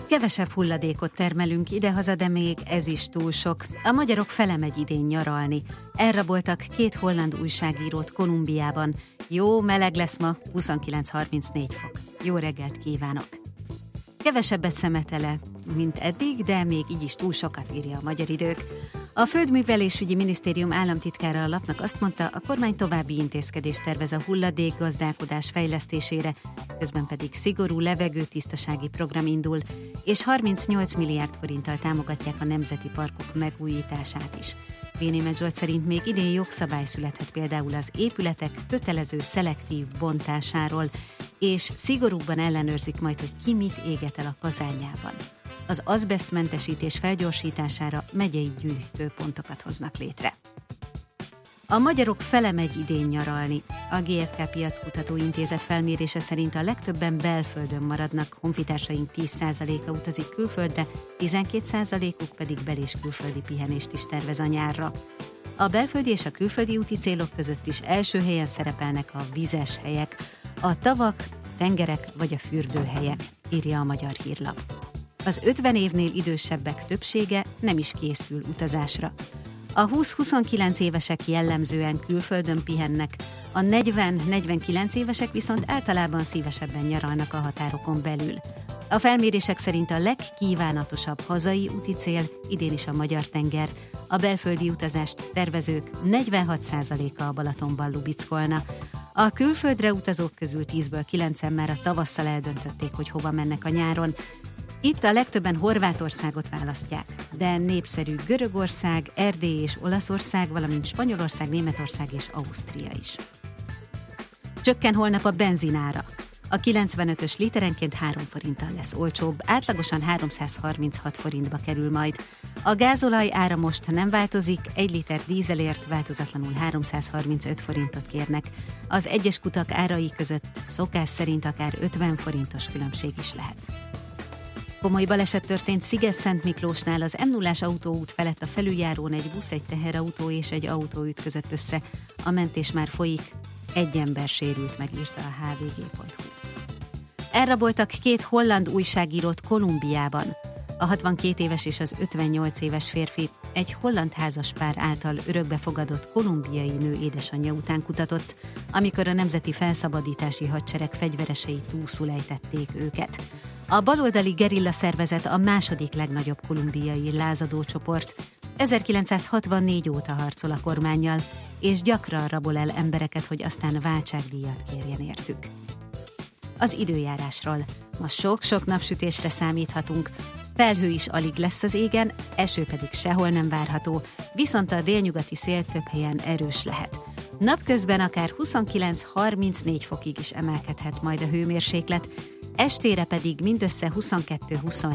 Kevesebb hulladékot termelünk idehaza, de még ez is túl sok. A magyarok fele megy idén nyaralni. Elraboltak két holland újságírót Kolumbiában. Jó, meleg lesz ma, 29-34 fok. Jó reggelt kívánok! Kevesebbet szemetele, mint eddig, de még így is túl sokat írja a magyar idők. A Földművelésügyi Minisztérium államtitkára a lapnak azt mondta, a kormány további intézkedést tervez a hulladék gazdálkodás fejlesztésére, közben pedig szigorú levegőtisztasági program indul, és 38 milliárd forinttal támogatják a nemzeti parkok megújítását is. Zsolt szerint még idén jogszabály születhet például az épületek kötelező szelektív bontásáról, és szigorúbban ellenőrzik majd, hogy ki mit éget el a kazányában. Az azbesztmentesítés felgyorsítására megyei gyűjtőpontokat hoznak létre. A magyarok fele megy idén nyaralni. A GFK Piackutató Intézet felmérése szerint a legtöbben belföldön maradnak, honfitársaink 10%-a utazik külföldre, 12%-uk pedig bel- és külföldi pihenést is tervez a nyárra. A belföldi és a külföldi úti célok között is első helyen szerepelnek a vizes helyek, a tavak, tengerek vagy a fürdőhelyek, írja a Magyar Hírlap. Az 50 évnél idősebbek többsége nem is készül utazásra. A 20-29 évesek jellemzően külföldön pihennek, a 40-49 évesek viszont általában szívesebben nyaralnak a határokon belül. A felmérések szerint a legkívánatosabb hazai úti cél idén is a magyar tenger. A belföldi utazást tervezők 46%-a a Balatonban lubickolna. A külföldre utazók közül 10-ből 9-en már a tavasszal eldöntötték, hogy hova mennek a nyáron. Itt a legtöbben Horvátországot választják, de népszerű Görögország, Erdély és Olaszország, valamint Spanyolország, Németország és Ausztria is. Csökken holnap a benzinára. A 95-ös literenként 3 forinttal lesz olcsóbb, átlagosan 336 forintba kerül majd. A gázolaj ára most nem változik, egy liter dízelért változatlanul 335 forintot kérnek. Az egyes kutak árai között szokás szerint akár 50 forintos különbség is lehet. Komoly baleset történt Sziget-Szent Miklósnál az m 0 autóút felett a felüljárón egy busz, egy teherautó és egy autó ütközött össze. A mentés már folyik, egy ember sérült, megírta a hvg.hu. Elraboltak két holland újságírót Kolumbiában. A 62 éves és az 58 éves férfi egy holland házaspár által örökbefogadott kolumbiai nő édesanyja után kutatott, amikor a Nemzeti Felszabadítási Hadsereg fegyveresei túlszul ejtették őket. A baloldali gerilla szervezet a második legnagyobb kolumbiai lázadócsoport. 1964 óta harcol a kormányjal, és gyakran rabol el embereket, hogy aztán váltságdíjat kérjen értük. Az időjárásról. Ma sok-sok napsütésre számíthatunk. Felhő is alig lesz az égen, eső pedig sehol nem várható, viszont a délnyugati szél több helyen erős lehet. Napközben akár 29-34 fokig is emelkedhet majd a hőmérséklet, estére pedig mindössze 22-27